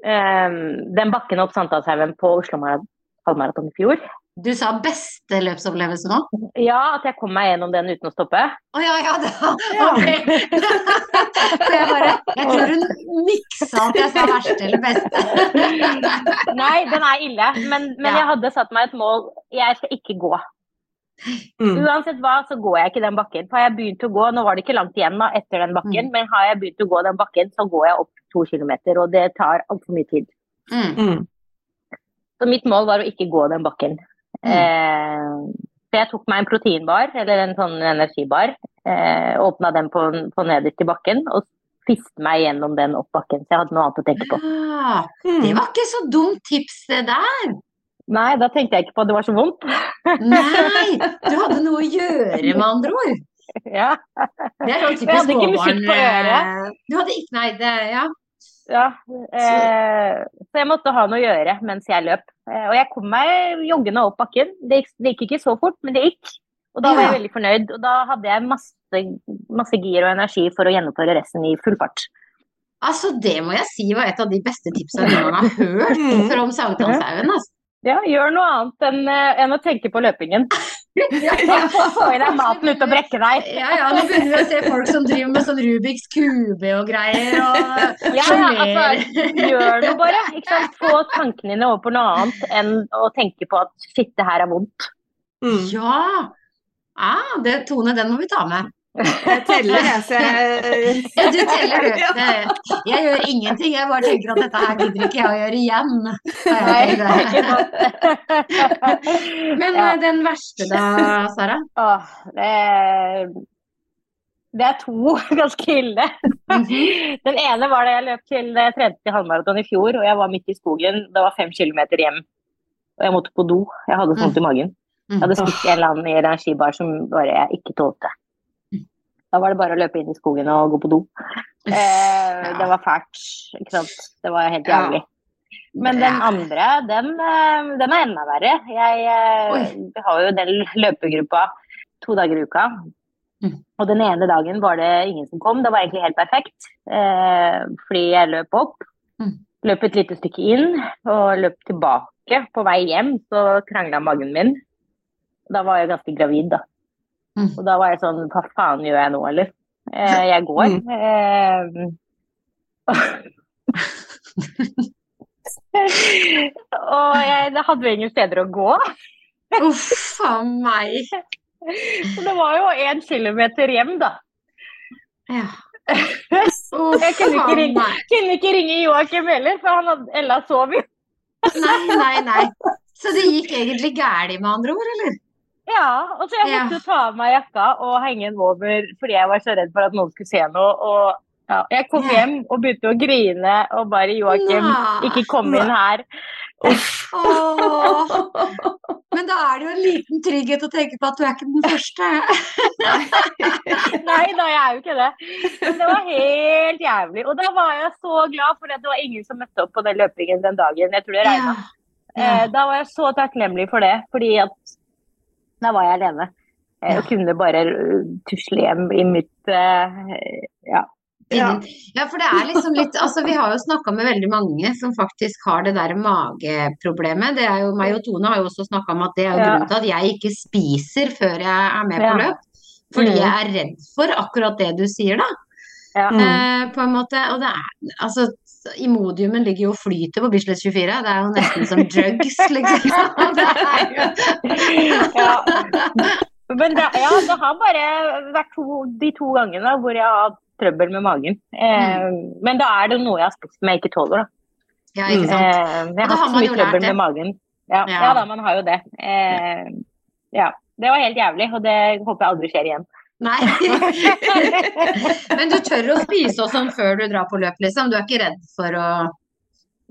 eh, den bakken opp Sankthanshaugen på Oslo halvmaraton i fjor. Du sa beste løpsopplevelse nå? Ja, at jeg kom meg gjennom den uten å stoppe. Å ja, ja, da. [laughs] Ok. [laughs] Så jeg bare Jeg tror hun miksa at jeg sa verste eller beste. [laughs] Nei, den er ille, men, men Ja. jeg hadde satt meg et mål. Jeg skal ikke gå. Mm. Uansett hva, så går jeg ikke den bakken. For har jeg begynt å gå, nå var det ikke langt igjen da, etter den bakken, men har jeg begynt å gå den bakken, så går jeg opp to kilometer, og det tar altfor mye tid. Mm. Mm. Så mitt mål var å ikke gå den bakken. Mm. Eh, så jeg tok meg en proteinbar, eller en sånn energibar, eh, åpna den på, på nederst i bakken, og spiste meg gjennom den opp bakken. Så jeg hadde noe annet å tenke på. Ja, det Mm. var ikke så dumt tips det der. Nei, da tenkte jeg ikke på at det var så vondt. Nei, du hadde noe å [laughs] gjøre med andre ord. ja, Det er sånn Jeg Du hadde ikke musikk småbarn. på øret. eh, Du hadde ikke Nei, det Ja. Ja. Eh, så jeg måtte ha noe å gjøre mens jeg løp. Eh, og jeg kom meg joggende opp bakken. Det gikk, det gikk ikke så fort, men det gikk. Og da var jeg veldig fornøyd. Og da hadde jeg masse, masse gir og energi for å gjennomføre resten i full fart. Altså, det må jeg si var et av de beste tipsene noen har hørt [laughs] Mm. fra om Sankthanshaugen. Altså. Ja, gjør noe annet enn, eh, enn å tenke på løpingen. [laughs] Få i deg maten uten og brekke deg. Ja, ja, nå begynner vi å se folk som driver med sånn Rubiks kube og greier, og Ja, ja, altså, gjør noe bare. Ikke sant? Få tankene dine over på noe annet enn å tenke på at shit, det her er vondt. Mm. Ja! Ah, det, Tone, den må vi ta med. Jeg teller, jeg, så jeg [laughs] Ja, du teller, du. Jeg gjør ingenting. Jeg bare tenker at dette her gidder ikke jeg å gjøre igjen. Men Ja. eh, den verste da, Sara? Åh, det, det er to [laughs] ganske ille. Den ene var da jeg løp til tredje halvmaraton i fjor, og jeg var midt i skogen. Det var fem kilometer hjem, og jeg måtte på do. Jeg hadde sånt vondt i magen. Jeg hadde spist en eller annen energibar som bare jeg ikke tålte. Da var det bare å løpe inn i skogen og gå på do. [laughs] Eh, det var fælt. Ikke sant? Det var helt Ja. jævlig. Men den andre, den, eh, den er enda verre. Jeg eh, har jo den løpegruppa to dager i uka. Mm. Og den ene dagen var det ingen som kom. Det var egentlig helt perfekt. Eh, fordi jeg løp opp. Mm. Løp et lite stykke inn og løp tilbake. På vei hjem så krangla magen min. Da var jeg ganske gravid, da. Mm. Og da var jeg sånn Hva faen gjør jeg nå, eller? Eh, jeg går. Mm. Eh, [laughs] og jeg hadde jo ingen steder å gå. Uff a meg. Så det var jo én kilometer hjem, da. Ja. Uff [laughs] Jeg kunne ikke ringe, kunne ikke ringe Joakim heller, for han hadde, Ella sov jo. Nei, nei, nei. Så det gikk egentlig galt med andre ord, eller? Ja, og så jeg Ja. måtte jo ta av meg jakka og henge den over fordi jeg var så redd for at noen skulle se noe. Og ja, jeg kom Ja. hjem og begynte å grine og bare Joakim, ikke kom inn her. Åh. Men da er det jo en liten trygghet å tenke på at du er ikke den første. Nei da, jeg er jo ikke det. Men det var helt jævlig. Og da var jeg så glad for at det var ingen som møtte opp på den løpingen den dagen. Jeg tror det regna. Ja. Ja. da var jeg så takknemlig for det, fordi at da var jeg alene. Ja. og kunne bare uh, tusle hjem i mitt eh, ja. Ja. Ja, for det er liksom litt Altså, vi har jo snakka med veldig mange som faktisk har det der mageproblemet. Det er jo meg og Tone har jo også snakka om at det er jo grunnen til at jeg ikke spiser før jeg er med på løp. Fordi Mm. jeg er redd for akkurat det du sier, da. Ja. Eh, på en måte. Og det er altså Imodiumen ligger jo og flyter på Bislett 24. Det er jo nesten som drugs, liksom. [laughs] [laughs] Ja. Men det, ja, det har bare vært to, de to gangene hvor jeg har hatt trøbbel med magen. Eh, Men da er det noe jeg har spist som jeg ikke tåler, da. Ja, ikke sant. Eh, jeg har har hatt så mye trøbbel med magen. Ja, Ja. ja da, man har jo det. Eh, ja. Det var helt jævlig, og det håper jeg aldri skjer igjen. Nei. [laughs] Men du tør å spise og sånn før du drar på løp, liksom? Du er ikke redd for å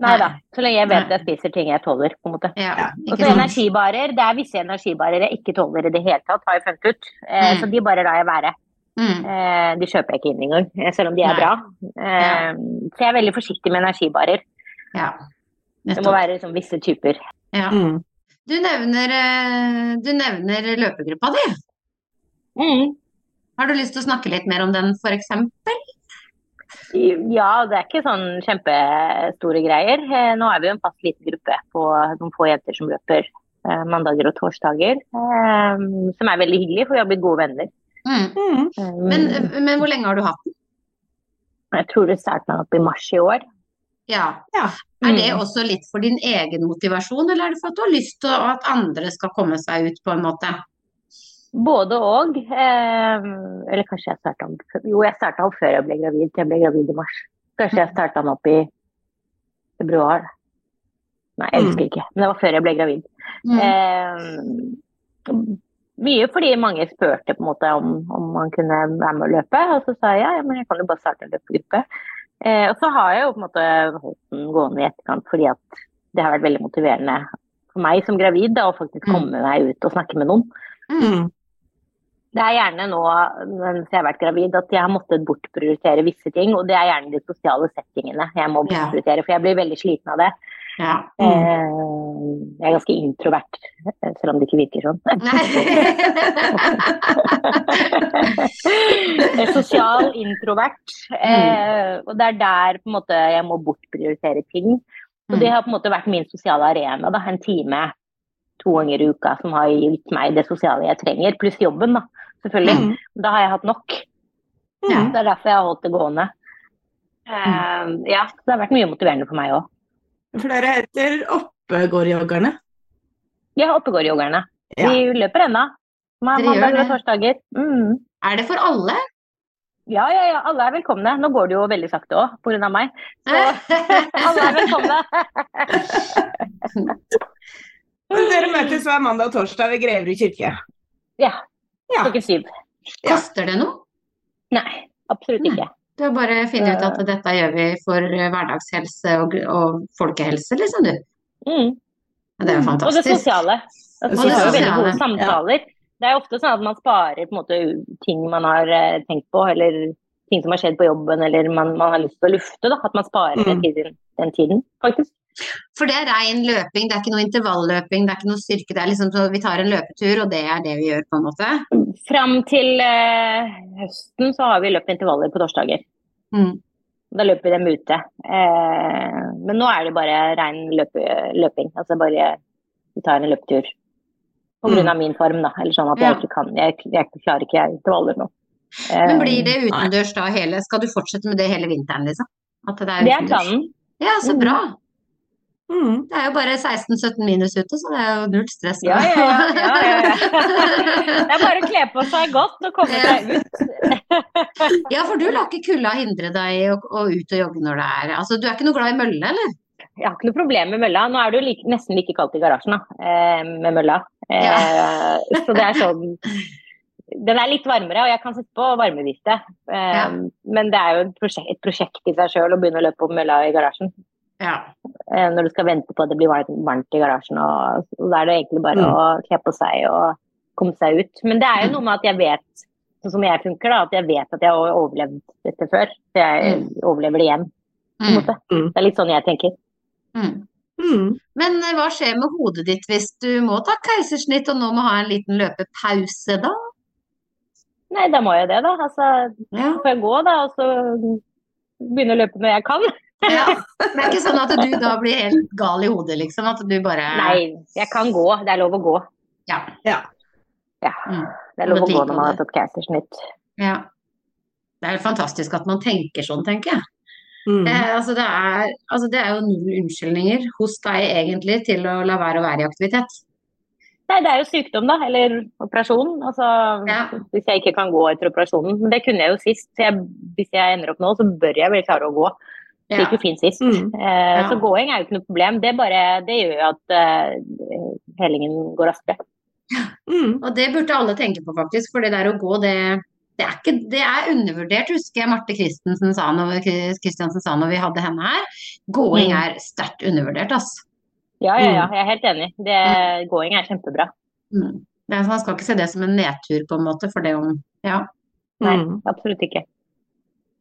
Nei da. Så lenge jeg vet at jeg spiser ting jeg tåler, på en måte. Ja, Ja. Og så energibarer. Det er visse energibarer jeg ikke tåler i det hele tatt, har jeg funnet ut. Eh, Mm. Så de bare lar jeg være. Mm. Eh, de kjøper jeg ikke inn engang, eh, selv om de er Nei. bra. Eh, Så jeg er veldig forsiktig med energibarer. Ja. Det må være liksom visse typer. Ja. Mm. Du nevner, du nevner løpegruppa di. Mm. Har du lyst til å snakke litt mer om den, for eksempel? Ja, det er ikke sånn kjempestore greier. Eh, Nå er vi jo en fast liten gruppe på noen få jenter som løper eh, mandager og torsdager. eh, Som er veldig hyggelig, for vi har blitt gode venner. Mm. Mm. Men, men hvor lenge har du hatt den? Jeg tror det starta opp i mars i år. Ja. Ja. Er det Mm. også litt for din egen motivasjon, eller er det for at du har lyst til at andre skal komme seg ut, på en måte? Både og. Eh, eller kanskje jeg starta den Jo, jeg starta opp før jeg ble gravid. Jeg ble gravid i mars. Kanskje jeg starta den opp i februar. Nei, jeg husker ikke. Men det var før jeg ble gravid. Mm. Eh, mye fordi mange spurte på en måte om, om man kunne være med å løpe, og så sa jeg ja, ja, men jeg kan jo bare starte en løpegruppe. Eh, og så har jeg jo på en måte holdt den gående i etterkant fordi at det har vært veldig motiverende for meg som gravid da, å faktisk Mm. komme meg ut og snakke med noen. Mm. Det er gjerne nå mens jeg har vært gravid at jeg har måttet bortprioritere visse ting, og det er gjerne de sosiale settingene jeg må Ja. bortprioritere, for jeg blir veldig sliten av det. Ja. Mm. jeg er ganske introvert, selv om det ikke virker sånn. [laughs] Sosial introvert, Mm. og det er der måte jeg må bortprioritere ting. Og det har på en måte vært min sosiale arena, da, en time to ganger i uka som har gitt meg det sosiale jeg trenger, pluss jobben, da, selvfølgelig. Mm. Da har jeg hatt nok. Ja. Det er derfor jeg har holdt det gående. Uh, ja, det har vært mye motiverende for meg òg. For dere heter Oppegårdjoggerne. Ja, Oppegårdjoggerne. Ja. De løper ennå. Mandag Mandager og torsdager. Mm. Er det for alle? Ja, ja, ja. Alle er velkomne. Nå går det jo veldig sakte òg, pga. meg. Så [laughs] alle er velkomne. Dere møtes hver mandag og torsdag ved Greverud kirke. Ja. Ja. Klokken syv. Koster det noe? Nei, absolutt ikke. Du har bare funnet ut at dette gjør vi for hverdagshelse og, og folkehelse, liksom, du. Mm. Det er jo fantastisk. Og det sosiale. Altså, Det man har jo veldig gode samtaler. Det er ofte sånn at man sparer på en måte ting man har eh, tenkt på, eller ting som har skjedd på jobben, eller man, man har lyst til å lufte. Da. At man sparer den, Mm. tiden, den tiden, faktisk. For det er rein løping, det er ikke noe intervalløping, det er ikke noe styrke. Det er liksom så vi tar en løpetur, og det er det vi gjør, på en måte. Fram til eh, høsten så har vi løpt intervaller på torsdager. Mm. Da løper vi dem ute. Eh, men nå er det bare rein løpe, løping. Altså bare vi tar en løpetur. På grunn av min form, da. Eller sånn at jeg Ja. ikke kan Jeg, jeg klarer ikke intervaller nå. Eh, Men blir det utendørs da hele Skal du fortsette med det hele vinteren, liksom? At det er det er planen. Ja, så bra. Mm. Det er jo bare 16-17 minus ute, så det er jo null stress. Ja, ja, ja. [laughs] Det er bare å kle på seg godt og komme seg ut. [laughs] Ja, for du lar ikke kulda hindre deg i å, å ut og jogge når det er Altså, du er ikke noe glad i mølle, eller? Jeg har ikke noe problem med mølla. Nå er det jo like, nesten like kaldt i garasjen da, eh, med mølla. Eh, [laughs] så det er sånn Den er litt varmere, og jeg kan sette på varmevifte. Eh, Ja. Men det er jo et prosjekt, et prosjekt i seg sjøl å begynne å løpe om mølla i garasjen. Ja. Eh, når du skal vente på at det blir varmt, i garasjen. Og, da er det egentlig bare Mm. å kle på seg og komme seg ut. Men det er jo noe med at jeg vet, sånn som jeg funker, da, at jeg vet at jeg har overlevd dette før. Så jeg Mm. overlever det igjen, på en Mm. måte. Mm. Det er litt sånn jeg tenker. Mm. Mm. Men eh, hva skjer med hodet ditt hvis du må ta keisersnitt og nå må ha en liten løpepause, da? Nei, da må jeg det, da. Altså, Ja. får jeg gå, da, og så begynne å løpe når jeg kan. Ja. [laughs] Det er ikke sånn at du da blir helt gal i hodet, liksom? At du bare Nei, jeg kan gå. Det er lov å gå. Ja. Ja. ja. Det er lov å gå når man har tatt keisersnitt. ja. Det er helt fantastisk at man tenker sånn, tenker jeg. Mm. Eh, altså det, er, altså det er jo null unnskyldninger hos deg egentlig til å la være å være i aktivitet. Nei, det er jo sykdom, da. Eller operasjon. Altså, Ja. Hvis jeg ikke kan gå etter operasjonen. Men det kunne jeg jo sist. Så jeg, hvis jeg ender opp nå, så bør jeg vel klare å gå. Det Ja. gikk jo fint sist. Mm. Eh, Ja. Så gåing er jo ikke noe problem. Det, bare, det gjør jo at eh, helingen går raskere. Mm. Og det burde alle tenke på, faktisk. For det der å gå, det, det, er, ikke, det er undervurdert, husker jeg Marte Christensen sa når, Kristiansen sa når vi hadde henne her. Gåing Mm. er sterkt undervurdert, altså. Ja, ja, ja. Mm. Jeg er helt enig. Det, gåing er kjempebra. Mm. Man skal ikke se det som en nedtur, på en måte, for det om Ja. Nei, Mm. absolutt ikke.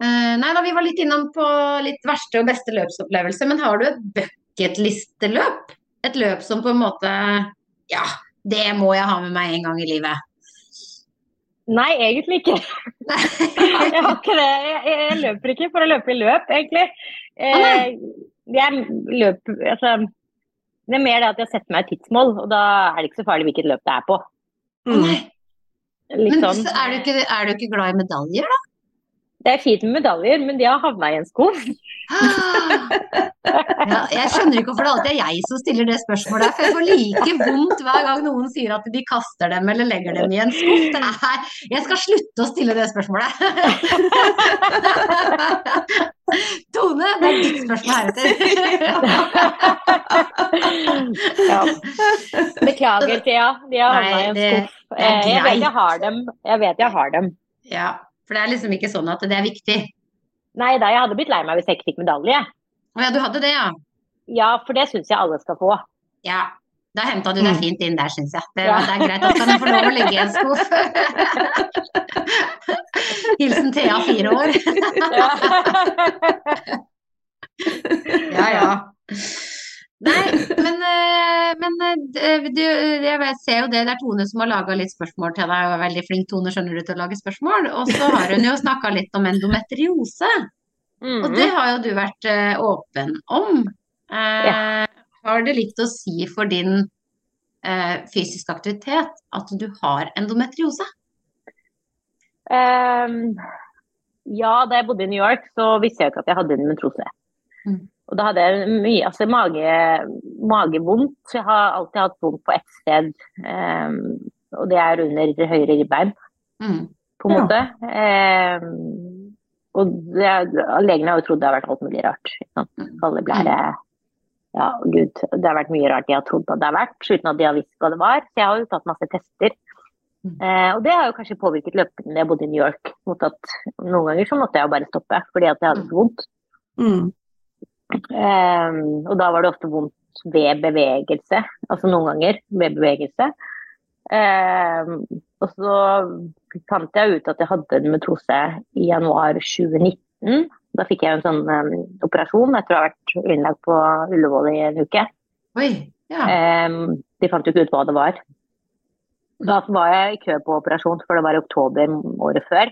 Eh, nei da, vi var litt innom på litt verste og beste løpsopplevelse, men har du et bucketlisteløp? Et løp som på en måte Ja, det må jeg ha med meg en gang i livet. Nei, egentlig ikke. [laughs] Jeg har ikke det. Jeg, jeg løper ikke for å løpe i løp, egentlig. Eh, jeg løper altså, Det er mer det at jeg setter meg et tidsmål, og da er det ikke så farlig hvilket løp det er på. Mm. Men sånn. er du, ikke, er du ikke glad i medaljer, da? Det er fint med medaljer, men de har havna i en skuff. Ja, jeg skjønner ikke hvorfor det alltid er jeg som stiller det spørsmålet. For jeg får like vondt hver gang noen sier at de kaster dem eller legger dem i en skuff. Er, jeg skal slutte å stille det spørsmålet. Tone, det er ditt spørsmål heretter. Ja. Beklager, Thea. De har havna i en skuff. Eh, Jeg vet jeg har dem. Jeg vet jeg har dem. Ja, for det er liksom ikke sånn at det er viktig. Nei da, jeg hadde blitt lei meg hvis jeg ikke fikk medalje. Å ja, du hadde det, ja. Ja, for det syns jeg alle skal få. Ja. Da henta du deg Mm. fint inn der, syns jeg. Det, Ja. det er greit at du får lov å ligge i en skuff. [laughs] Hilsen Thea, fire år. Ja, [laughs] ja. Nei, men, eh, men eh, du, jeg ser jo det, det er Tone som har laga litt spørsmål til deg, og er veldig flink Tone, skjønner du, til å lage spørsmål. Og så har hun jo snakka litt om endometriose, og det Mhm. har jo du vært eh, åpen om. Eh, Har det litt å si for din eh, fysiske aktivitet at du har endometriose? Um, ja, da jeg bodde i New York, så visste jeg ikke at jeg hadde endometriose. Mm. Og da hadde jeg mye altså mage, magevondt. Så jeg har alltid hatt vondt på ett sted, um, og det er under høyre ribbein, Mm. på en Ja. måte. Ehm, og det, legene har jo trodd det har vært alt mulig rart. Alle sant? Mm. Ja, gud. Det har vært mye rart de har trodd at det har vært, uten at de har visst hva det var. Så jeg har jo tatt masse tester. Mm. Eh, og det har jo kanskje påvirket løpene da jeg bodde i New York. Mot at noen ganger så måtte jeg jo bare stoppe fordi at jeg hadde så vondt. Mm. Eh, og da var det ofte vondt ved bevegelse. Altså noen ganger ved bevegelse. Eh, og så fant jeg ut at jeg hadde en metrose i januar 2019. Da fikk jeg en sånn um, operasjon etter å ha vært innlagt på Ullevål i en uke. Oi. Ja. Eh, de fant jo ikke ut hva det var. Da var jeg i kø på operasjon, for det var i oktober året før.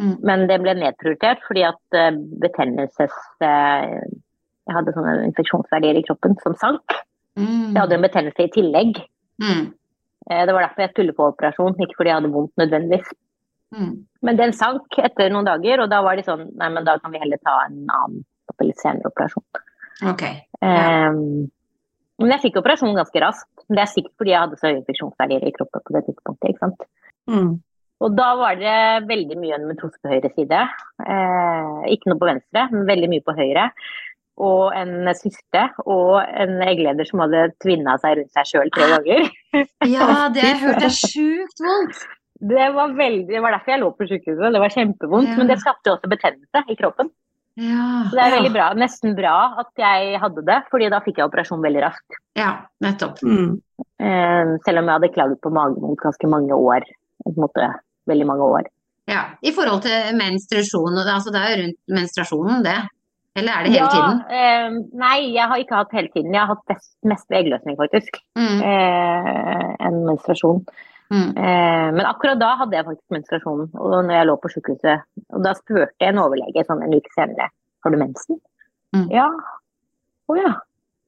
Mm. Men det ble nedprioritert fordi at eh, betennelses... Jeg hadde sånne infeksjonsverdier i kroppen som sank. Mm. Jeg hadde en betennelse i tillegg. Mm. Eh, Det var derfor jeg skulle på operasjon, ikke fordi jeg hadde vondt nødvendigvis. Mm. Men den sank etter noen dager, og da var de sånn Nei, men da kan vi heller ta en annen litt senere operasjon. Ok. Um, Men jeg fikk operasjon ganske raskt. Men det er sikkert fordi jeg hadde så høye infeksjonsverdier i kroppen på det tidspunktet. ikke sant? Mm. Og da var det veldig mye endometriose på høyre side. Eh, ikke noe på venstre, men veldig mye på høyre. Og en syste og en eggleder som hadde tvinna seg rundt seg sjøl tre ganger. [laughs] Ja, det har jeg hørt er [laughs] sjukt vondt. Det var, veldig, det var derfor jeg lå på sykehuset. Det var kjempevondt. Ja. Men det skapte også betennelse i kroppen. Ja, Så det er veldig bra. Nesten bra at jeg hadde det, fordi da fikk jeg operasjon veldig raskt. ja nettopp. Mm. Eh, selv om jeg hadde klaget på magevondt ganske mange år. På en måte, veldig mange år. Ja, I forhold til menstruasjon, altså det er jo rundt menstruasjonen, det. Eller er det hele tiden? eh, nei, jeg har ikke hatt hele tiden. Jeg har hatt best, mest eggløsning, faktisk. Mm, Eh, en menstruasjon. mm. Eh, men akkurat da hadde jeg faktisk menstruasjon, og når jeg lå på sykehuset. Og da spurte en overlege sånn en uke senere har du mensen. Mm. Ja. Å ja.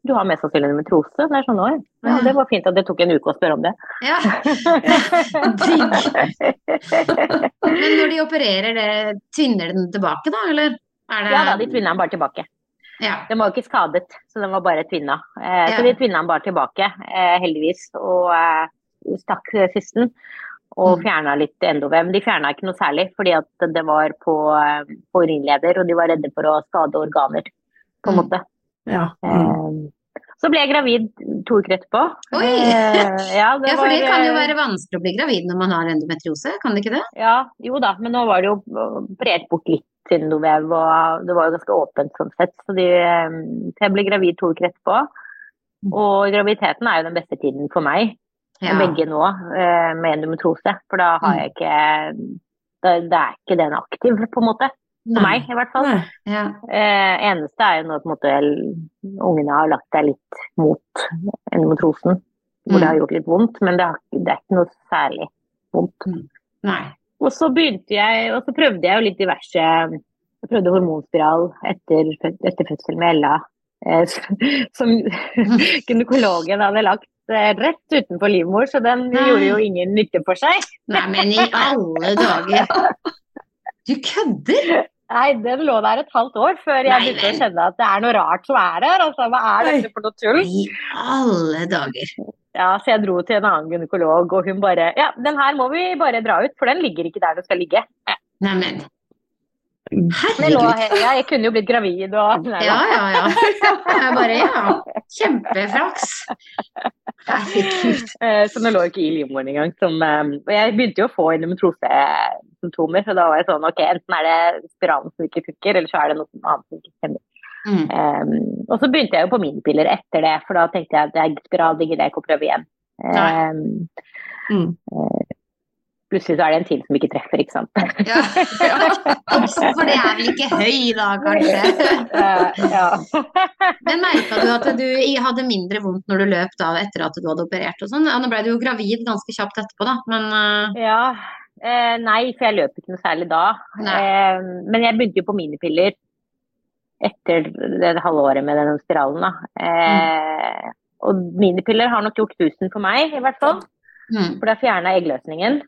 Du har mest sannsynlig endometriose. Det er sånn, «Oi, ja, Ja. det var fint at det tok en uke å spørre om det. Ja. [laughs] [laughs] Men når de opererer det, tvinner den tilbake da, eller? Det... ja da, de tvinna den bare tilbake. Ja. Den var jo ikke skadet, så den var bare tvinna. Eh, Ja. Så de tvinna den bare tilbake, eh, heldigvis. Og eh, stakk fisten. Og Mm. fjerna litt endovev. De fjerna ikke noe særlig, fordi at det var på, eh, på urinleder, og de var redde for å skade organer, på en Mm. måte. Ja. Mm. Eh, Så ble jeg gravid to uker etterpå. Oi! Eh, ja, det ja, for det kan jo eh, være vanskelig å bli gravid når man har endometriose, kan det ikke det? Ja, jo da, men nå var det jo operert bort litt endovev, og det var jo ganske åpent sånn sett. Så de, eh, så jeg ble gravid to uker etterpå. Og graviditeten er jo den beste tiden for meg, Ja. begge nå, eh, med endometrose. For da har Mm. jeg ikke da, Det er ikke den aktiv, på en måte. For Nei. meg, i hvert fall. Ja. Eh, eneste er jo når på en måte ungene har lagt seg litt mot endometrosen, hvor det Mm. har gjort litt vondt, men det, har, det er ikke noe særlig vondt. Nei. Og så begynte jeg, og så prøvde jeg jo litt diverse Jeg prøvde hormonspiral etter, etter fødsel med Ella, eh, [laughs] som [laughs] gynekologen hadde lagt eh, rett utenfor livmor, så den Nei. gjorde jo ingen nytte for seg. Nei, men i alle dager. [laughs] Du kødder? Nei, den lå der et halvt år før jeg begynte å kjenne at det er noe rart som er der. Altså, hva er dette for noe tull? I alle dager. Ja, så jeg dro til en annen gynekolog, og hun bare Ja, den her må vi bare dra ut, for den ligger ikke der den skal ligge. Neimen. Herregud. jeg kunne jo blitt gravid og nei, Ja, ja, ja. Jeg bare ja. Kjempeflaks. Herregud. Eh, Så nå lå jeg ikke i livmoren engang. Som, eh, og jeg begynte jo å få endometrose-symptomer, så da var jeg sånn ok, enten er det spiralen som ikke funker, eller så er det noe annet som ikke stemmer. Mm. Um, og så begynte jeg jo på minipiller etter det, for da tenkte jeg at jeg spiral det gidder jeg til å prøve igjen. Um, Mm. Plutselig så er det en til som ikke treffer, ikke sant. [laughs] Ja. For det er vel ikke høy da, kanskje? Eh, ja. [laughs] Men merka du at du hadde mindre vondt når du løp da etter at du hadde operert og sånn? Ja, nå ble du jo gravid ganske kjapt etterpå, da, men eh, Ja, eh, nei, for jeg løp ikke noe særlig da. Eh, men jeg begynte jo på minipiller etter det halve året med den spiralen. Da. Eh, Og minipiller har nok gjort tusen for meg, i hvert fall. mm, For det har fjerna eggløsningen.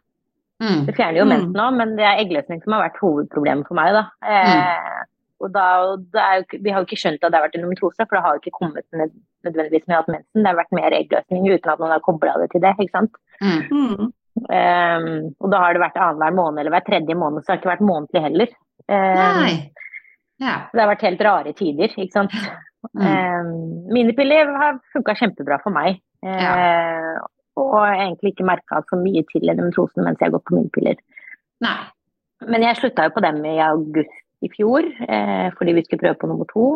Mm, Det fjerner jo Mm. mensen òg, men det er eggløsning som har vært hovedproblemet for meg. Da. Eh, Og da, det er jo, vi har jo ikke skjønt at det har vært endometrose, for det har jo ikke kommet nød, nødvendigvis med at mensen. Det har vært mer eggløsning uten at man har kobla det til det. ikke sant? mm. Mm. Um, og da har det vært annenhver måned eller hver tredje måned, så det har ikke vært månedlig heller. Um. Ja. Det har vært helt rare tider, ikke sant. Mm. Um, minipiller har funka kjempebra for meg. Uh, og egentlig ikke merka så mye til endometriosen mens jeg har gått på minipiller. Nei. Men jeg slutta jo på dem i august i fjor, eh, fordi vi skulle prøve på nummer to.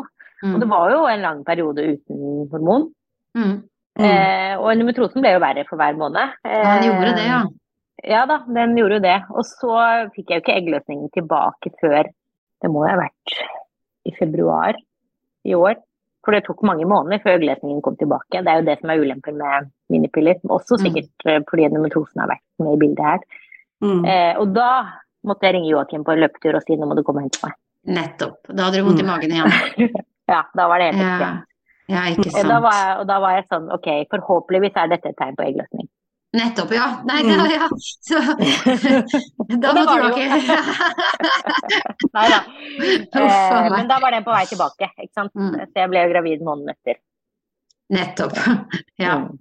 Mm. Og det var jo en lang periode uten hormon. Mm. Mm. Eh, og endometriosen ble jo verre for hver måned. Ja, den gjorde det, ja. Ja da, den gjorde jo det. Og så fikk jeg jo ikke eggløsningen tilbake før det må jo ha vært i februar i år. For det tok mange måneder før eggløsningen kom tilbake. Det er jo det som er ulempen med minipiller. Også Mm. sikkert mm. fordi endometrosen har vært med i bildet her. Mm. Eh, og da måtte jeg ringe Joakim på en løpetur og si nå må du komme og hente meg. Nettopp. Da hadde du vondt i Mm. magen igjen. [laughs] Ja, da var det helt Ja. ekstremt. Ja, ikke sant. da, jeg, og da var jeg sånn ok, forhåpentligvis er dette et tegn på eggløsning. Nettopp, ja. Nei, det, [laughs] ja. Så, [laughs] da måtte du ikke [laughs] Nei da. Eh, men da var den på vei tilbake, ikke sant. Mm. Så jeg ble jo gravid måneden etter. Nettopp. Ja. Mm.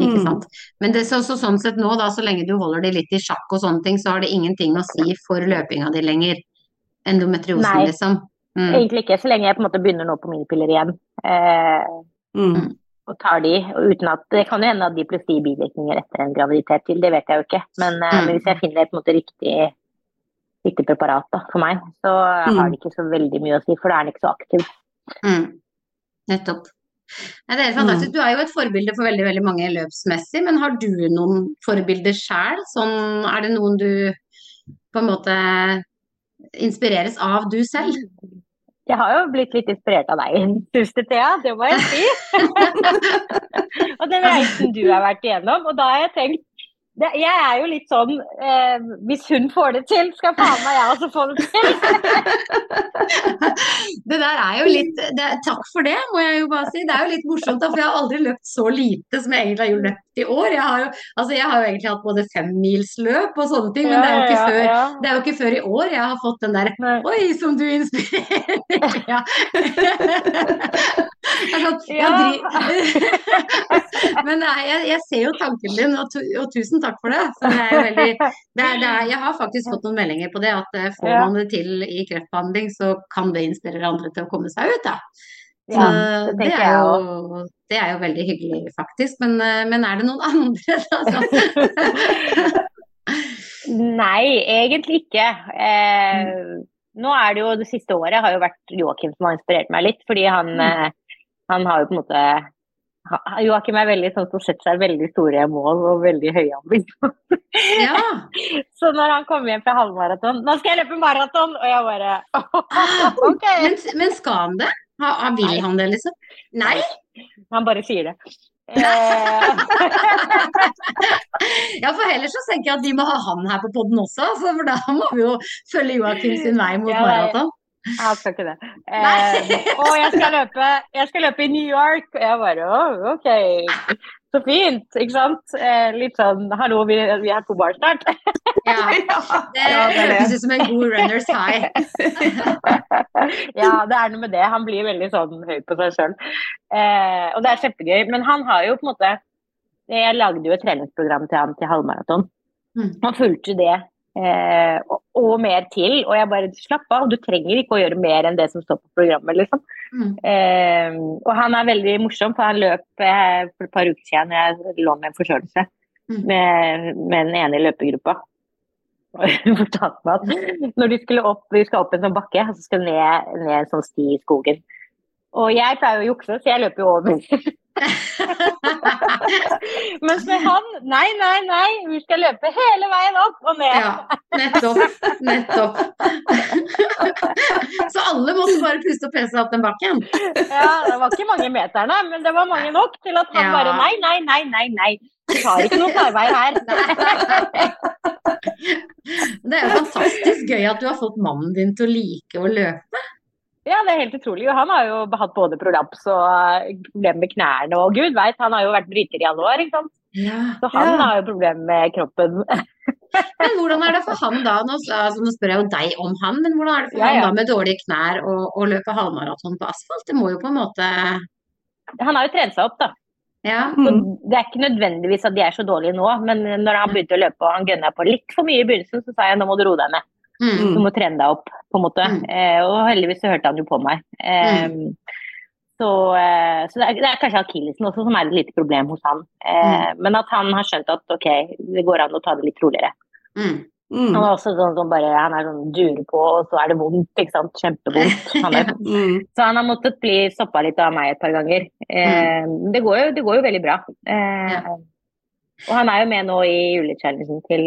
Ikke Mm. sant. Men det, så, så sånn sett nå, da, så lenge du holder de litt i sjakk og sånne ting, så har det ingenting å si for løpinga di lenger. Endometriosen, Nei. liksom. Mm. Egentlig ikke, så lenge jeg på en måte begynner nå på mine piller igjen. Eh, Mm. Og tar de, og uten at Det kan jo hende at de plutselig gir bivirkninger etter en graviditet til, det vet jeg jo ikke. Men, eh, Mm. men hvis jeg finner et måte, riktig, riktig preparat da, for meg, så Mm. har det ikke så veldig mye å si, for da er den ikke så aktiv. Mm. Nettopp. Nei, det er helt fantastisk. Du er jo et forbilde for veldig veldig mange løpsmessig, men har du noen forbilder sjøl? Sånn, er det noen du på en måte inspireres av du selv? Jeg har jo blitt litt inspirert av deg, Tusen Thea, det må jeg si. [laughs] og den reisen du har vært igjennom, og da har jeg tenkt det, jeg er jo litt sånn eh, Hvis hun får det til, skal faen meg jeg også få det til. [laughs] Det der er jo litt det, Takk for det, må jeg jo bare si. Det er jo litt morsomt, da, for jeg har aldri løpt så lite som jeg egentlig har løpt i år. Jeg har jo, altså, jeg har jo egentlig hatt både femmilsløp og sånne ting, men det er jo ikke før det er jo ikke før i år jeg har fått den der. Oi, som du inspirerer! [laughs] Ja. Sånn, jeg [laughs] Men nei, jeg, jeg ser jo tanken din, og, tu, og tusen takk for det. For det er veldig, det er, det er, jeg har faktisk fått noen meldinger på det, at eh, får man det til i kreftbehandling, så kan det inspirere andre til å komme seg ut, da. Så Ja, det er jo, det er jo veldig hyggelig, faktisk. Men, eh, men er det noen [laughs] andre, da? [laughs] Nei, egentlig ikke. Eh, nå er det jo det siste året har jo vært Joakim som har inspirert meg litt, fordi han, eh, han har jo på en måte Joakim er veldig sånn som setter seg veldig store mål og veldig høye ambisjoner. Ja. [laughs] Så når han kommer hjem fra halvmaraton 'Nå skal jeg løpe maraton!' Og jeg bare [laughs] OK. Men, men skal han det? Ha, ha- vil Nei. han det, liksom? Nei? Han bare sier det. [laughs] Eh, Ja, for ellers så tenker jeg at de må ha han her på podden også, for da må vi jo følge Joakim sin vei mot Ja, maraton. Han skal ikke det. Eh, og jeg skal, løpe, jeg skal løpe i New York. Og jeg bare å, OK. Så fint, ikke sant? Eh, litt sånn Hallo, vi, vi er på bar snart. [laughs] Ja, det høres ut som en god runners high. [laughs] ja, det er noe med det. Han blir veldig sånn høy på seg sjøl. Eh, og det er kjempegøy. Men han har jo på en måte Jeg lagde jo et treningsprogram til han til halvmaraton. Mm. Han fulgte det. Eh, og, og mer til. Og jeg bare slapp av, du trenger ikke å gjøre mer enn det som står på programmet, liksom. Mm. Eh, og han er veldig morsom, for han løp eh, for et par uker siden jeg lå med en forkjølelse Mm. med, med den ene i løpegruppa. [laughs] Og hun fortalte meg at når de skulle opp, vi skal opp en sånn bakke, og så skal ned, ned en sånn sti i skogen. Og jeg pleier å jukse, så jeg løper jo over. [laughs] Mens med han, nei, nei, nei, vi skal løpe hele veien opp og ned. Ja, nettopp. Nettopp. [laughs] Så alle måtte bare puste og pese opp den bakken? Ja, det var ikke mange meterne, men det var mange nok til at han Ja. bare nei, nei, nei, nei, nei. Vi tar ikke noen snarvei her. [laughs] Det er jo fantastisk gøy at du har fått mannen din til å like å løpe. Ja, det er helt utrolig. Han har jo hatt både prolaps og eh, problemer med knærne og gud veit, han har jo vært bryter i alle år, ikke sant. Ja. Så han Ja. har jo problemer med kroppen. [laughs] Men hvordan er det for han da? Nå, altså, nå spør jeg jo deg om han, men hvordan er det for Ja, ja. han da med dårlige knær og, og løpe halvmaraton på asfalt? Det må jo på en måte Han har jo trent seg opp, da. Ja. Mm. det er ikke nødvendigvis at de er så dårlige nå, men når han begynte å løpe og han gønna på litt for mye i begynnelsen, så sa jeg nå må du roe deg ned. Mm. Du må trene deg opp, på en måte. Mm. Eh, og heldigvis så hørte han jo på meg. Eh, Så, eh, så det, er, det er kanskje akillesen også som er et lite problem hos han. Eh, Men at han har skjønt at ok, det går an å ta det litt roligere. Mm. Mm. Han er også sånn som bare han er sånn durer på, og så er det vondt. ikke sant? Kjempevondt. [laughs] Han er, Mm. så han har måttet bli stoppa litt av meg et par ganger. Eh, det, går jo, det går jo veldig bra. Eh. Og han er jo med nå i julechallengen til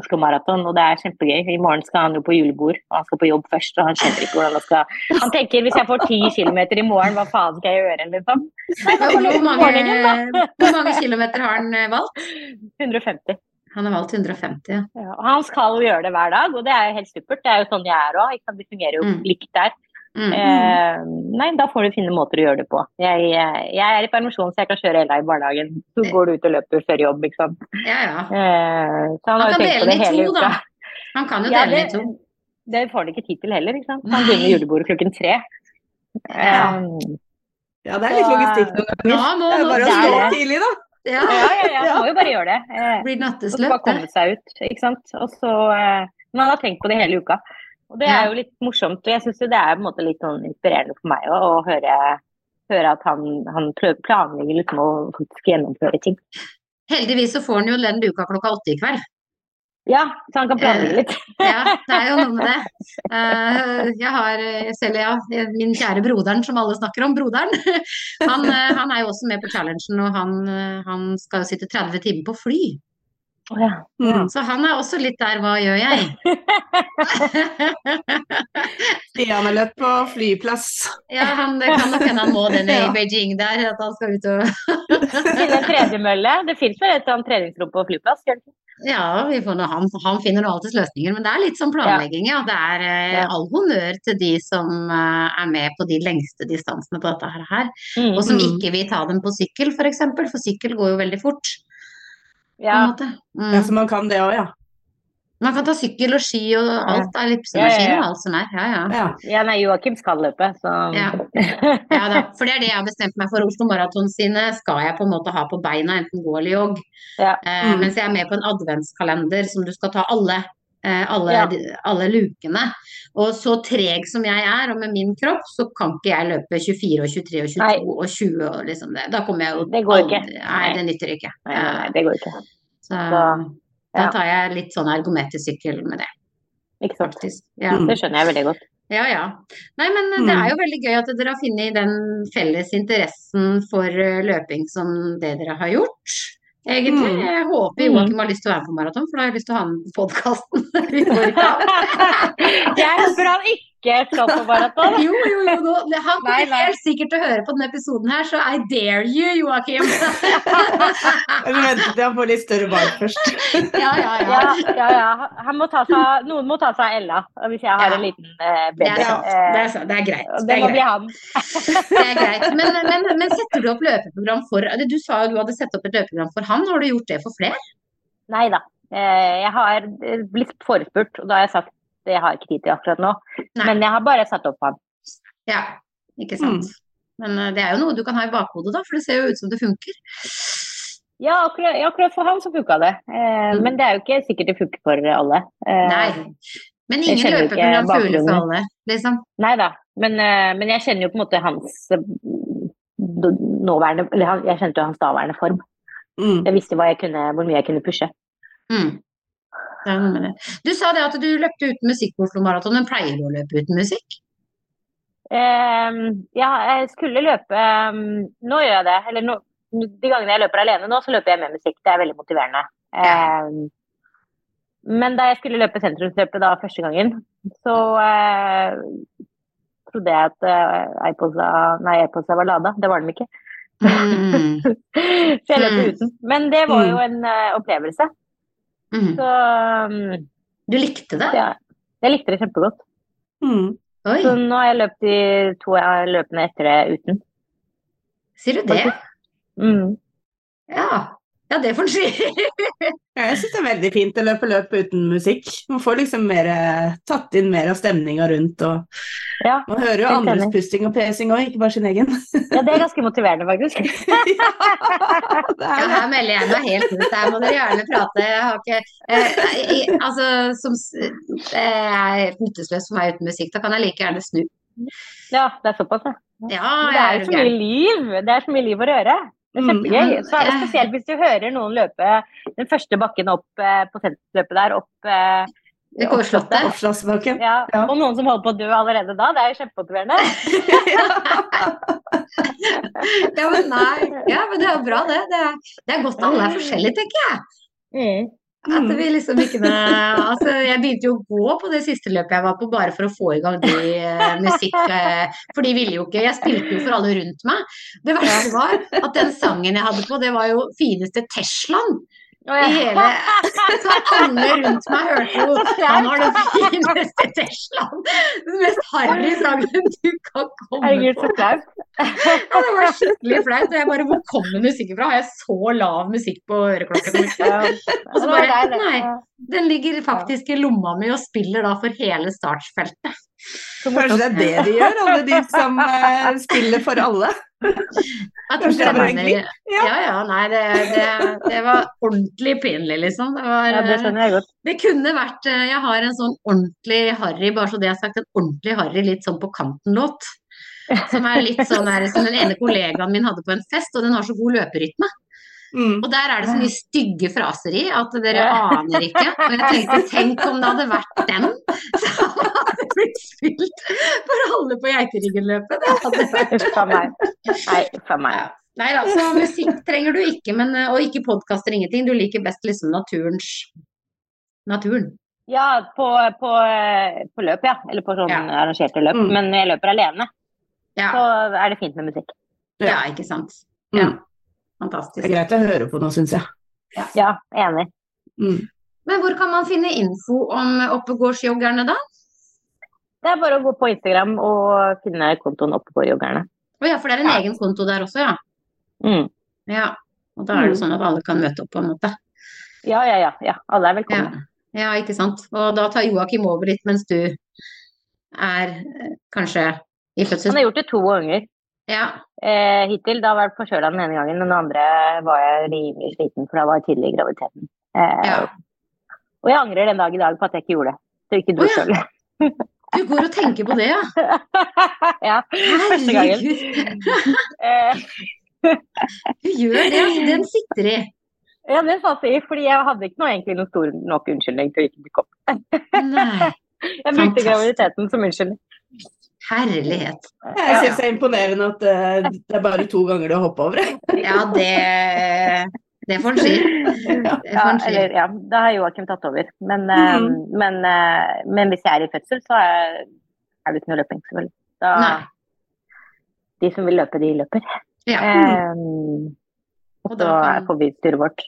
Oslo Maraton, og det er kjempegøy. I morgen skal han jo på julebord, og han skal på jobb først. og Han skjønner ikke hvordan han skal Han tenker hvis jeg får ti kilometer i morgen, hva faen skal jeg gjøre, liksom? Nei, Hvor mange, hvor mange kilometer har han eh, valgt? 150. Han har valgt 150, ja. Ja, han skal jo gjøre det hver dag, og det er jo helt supert. Det er jo sånn jeg er òg. Det fungerer jo Mm. likt der. Mm. Eh, nei, da får du finne måter å gjøre det på. Jeg, jeg er i permisjon, så jeg kan kjøre Ella i barnehagen. Så går du ut og løper før jobb, ikke sant. Ja, ja. Eh, så han, Han har jo kan tenkt dele på det den i hele to, uka. da. Han kan jo Ja, dele den i to. det får han ikke tid til heller, ikke sant. Han Nei. begynner julebordet klokken tre. Ja. Eh, Ja, det er litt logistikk noen ganger. Ja, må, Det er bare å stå det. tidlig, da. ja. ja, ja, ja, må jo bare gjøre det. Eh, Blir og så bare komme seg ut, ikke sant. Og så, eh, men han har tenkt på det hele uka. Og det er jo litt morsomt. Og jeg syns det er på en måte litt sånn inspirerende for meg også, å høre, høre at han, han planlegger liksom å faktisk gjennomføre ting. Heldigvis så får han jo den luka klokka åtte i kveld. Ja, så han kan planlegge litt. [laughs] Ja, det er jo noe med det. [laughs] Eh, jeg har eh, selv, ja, min kjære broderen som alle snakker om, broderen. [laughs] Han, eh, han er jo også med på challengen, og han, eh, han skal jo sitte 30 timer på fly. Å ja. Mm. Så han er også litt der, hva gjør jeg? [laughs] Stian har løpt på flyplass. Ja, han, det kan nok hende han må det ned i [laughs] Beijing der, at han skal ut og [laughs] Finne en tredemølle. Det fins vel et sånt treningsrom på flyplass? gjør? Ja, vi får, nå- han, han finner nå alltids løsninger, men det er litt sånn planlegging, ja. Det er eh, all honnør til de som eh, er med på de lengste distansene på dette her, her. Mm. og som Mm. ikke vil ta dem på sykkel, f.eks., for, eksempel, for sykkel går jo veldig fort. På Ja. en måte. Mm. Ja, så man kan det òg, ja. Man kan ta sykkel og ski og alt av ellipsemaskin ja, og alt som er. Ja, ja. ja. ja, nei, Joakim skal løpe, så Ja. Ja da, for det er det jeg har bestemt meg for. Oslo Maraton sine skal jeg på en måte ha på beina, enten gå eller jogg. Ja. Eh, Mm. Mens jeg er med på en adventskalender som du skal ta alle, alle, Ja. alle lukene. Og så treg som jeg er, og med min kropp, så kan ikke jeg løpe 24 og 23 og 22 Nei. og 20 og liksom det. Da kommer jeg jo Det går ikke. aldri- Nei, det nytter ikke. Nei, nei, det går ikke. Så Så, da tar jeg litt sånn ergometersykkel med det, Ikke sant. faktisk. Ja. Mm. Det skjønner jeg veldig godt. Ja, ja. Nei, men eh, det Mm. er jo veldig gøy at dere har funnet den felles interessen for eh, løping som det dere har gjort. Egentlig. Mm. Jeg håper Joakim har lyst til å være med på maraton, for da har jeg lyst til å ha med podkasten. [laughs] [laughs] Jeg håper han ikke skal på maraton. [laughs] jo, jo, jo. Nå, han kommer nei. helt sikkert til å høre på denne episoden her, så I dare you, Joakim. [laughs] Men vent til han får litt større barn først. [laughs] ja, ja, ja. Ja, ja, ja. Han må ta seg, noen må ta seg av Ella hvis jeg har Ja. en liten eh, Det baby. er sant. Det Eh, er. Det er greit. Det det er må bli han. Det er greit. Men, men, men setter du opp løpeprogram for Du sa jo du hadde satt opp et løpeprogram for han. Har du gjort det for flere? Nei da. Eh, Jeg har eh, blitt forespurt, og da har jeg sagt det jeg har ikke tid til akkurat nå. Nei. Men jeg har bare satt opp han. Ja, ikke sant. Men eh, det er jo noe du kan ha i bakhodet, da, for det ser jo ut som det funker. Ja, akkurat, akkurat for han så funka det. Eh, Mm. Men det er jo ikke sikkert det funker for alle. Eh, Nei. Men ingen løper på ikke løpeprogram føler for alle, liksom. Nei da. Men, eh, men jeg kjenner jo på en måte hans eh, nåværende Eller jeg kjente jo hans daværende form. Mm. Jeg visste hva jeg kunne, hvor mye jeg kunne pushe. Mm. Det er noe med det. Du sa det at du løpte uten musikk på Oslo Maraton, men pleier du å løpe uten musikk? Um, ja, jeg skulle løpe um, Nå gjør jeg det. Eller nå, de gangene jeg løper alene nå, så løper jeg med musikk. Det er veldig motiverende. Um, men da jeg skulle løpe sentrumsløpet da første gangen, så uh, trodde jeg at uh, iPodsa, nei, iPodsa var lada. Det var den ikke. Mm. [laughs] Så jeg løp Mm. uten. Men det var jo en uh, opplevelse. Mm. Så um, Du likte det? ja, jeg likte det kjempegodt. Mm. Oi, Så nå har jeg løpt de to av løpene etter det uten. sier du det? Mm. Ja. Ja, det får en si. Ja, jeg syns det er veldig fint å løpe løp uten musikk. Man får liksom mer, eh, tatt inn mer av stemninga rundt. og Ja, Man hører jo andres enig. pusting og pesing òg, ikke bare sin egen. ja, det er ganske motiverende, faktisk. [laughs] ja, Ja, er her melder jeg meg helt ut. Her må dere gjerne prate. Jeg har ikke eh, jeg, Altså, som Det er helt nytteløst for meg uten musikk. Da kan jeg like gjerne snu. Ja, det er såpass, ja. Ja, det er jo så mye liv. Det er så mye liv å røre. Det er Mm, kjempegøy. Så er det spesielt hvis du hører noen løpe den første bakken opp eh, på senterløpet der, opp eh. Oppslagsbakken. Ja, Ja. og noen som holder på å dø allerede da. Det er jo kjempemotiverende. [laughs] Ja, men nei. Ja, men det er jo bra, det. Det er, det er godt alle er forskjellige, tenker jeg. Mm. At vi liksom ikke altså Jeg begynte jo å gå på det siste løpet jeg var på, bare for å få i gang de uh, musikk Uh, For de ville jo ikke Jeg spilte jo for alle rundt meg. Det verste var at den sangen jeg hadde på, det var jo fineste Teslaen. I ja. hele [laughs] Så alle rundt meg hørte jo [laughs] Han har den fineste Teslaen! Den mest harry sangen du kan komme Herregud, så på. flaut. Ja, det var skikkelig flaut. Og jeg bare Hvor kommer musikken fra? Har jeg så lav musikk på øreklokka? [laughs] Ja. Og så bare, nei. Den ligger faktisk i lomma mi og spiller da for hele startfeltet. Kanskje det er det de gjør, alle de som eh, spiller for alle. Jeg tror var egentlig? Ja. ja, nei, det, det, det var ordentlig pinlig, liksom. Det var Ja, det skjønner jeg godt. Det kunne vært eh, Jeg har en sånn ordentlig harry, bare så det er sagt, en ordentlig harry litt sånn på kanten-låt. Som er litt sånn der, som den ene kollegaen min hadde på en fest, og den har så god løperytme. Mm. Og der er det så mye stygge fraser i at dere aner ikke. Og jeg tenkte, tenk om det hadde vært den som hadde blitt spilt for alle på Geiteryggen-løpet. Det hadde vært Uff a meg. Nei, uff meg. Nei da, så musikk trenger du ikke, men, og ikke podkaster, ingenting. Du liker best liksom naturens Naturen. Ja, på, på, på løp, ja. Eller på sånn Ja. arrangerte løp. Mm. Men når jeg løper alene, Ja, så er det fint med musikk. ja ikke sant. Ja, Mm. Det er greit å høre på nå, syns jeg. Ja, enig. Mm. Men hvor kan man finne info om oppegårdsjoggerne da? Det er bare å gå på Instagram og finne kontoen oppe på joggerne. Å ja, for det er en Ja. egen konto der også, ja. Mm. Ja. Og da er det Mm. sånn at alle kan møte opp, på en måte. Ja, ja, ja, ja. Alle er Ja, velkomne. ja ikke sant. Og da tar Joakim over litt mens du er eh, kanskje i fødsel. Han har gjort det to ganger Ja. eh, hittil. Da var jeg forkjøla den ene gangen, den andre var jeg rimelig sliten, for da var jeg tidlig i graviditeten. Eh, ja. Og jeg angrer den dag i dag på at jeg ikke gjorde det. Så ikke du ja. sjøl. Du går og tenker på det, ja. [laughs] ja. Herregud. Du gjør det, altså. Den sitter i. ja, det satt i, fordi jeg hadde ikke noe, egentlig noen stor nok unnskyldning til å ikke dukke [laughs] opp. Jeg brukte graviditeten som unnskyldning. Herlighet. Jeg syns det er imponerende at eh, det er bare to ganger du har hoppa over det. [laughs] Ja, det Det får en si. Ja, eller, ja, da har Joakim tatt over. Men, mm. Men, eh, men hvis jeg er i fødsel, så er, er det ikke noe løping, selvfølgelig. Da, de som vil løpe, de løper. Ja. Um, Og og da så kan- får vi styret vårt.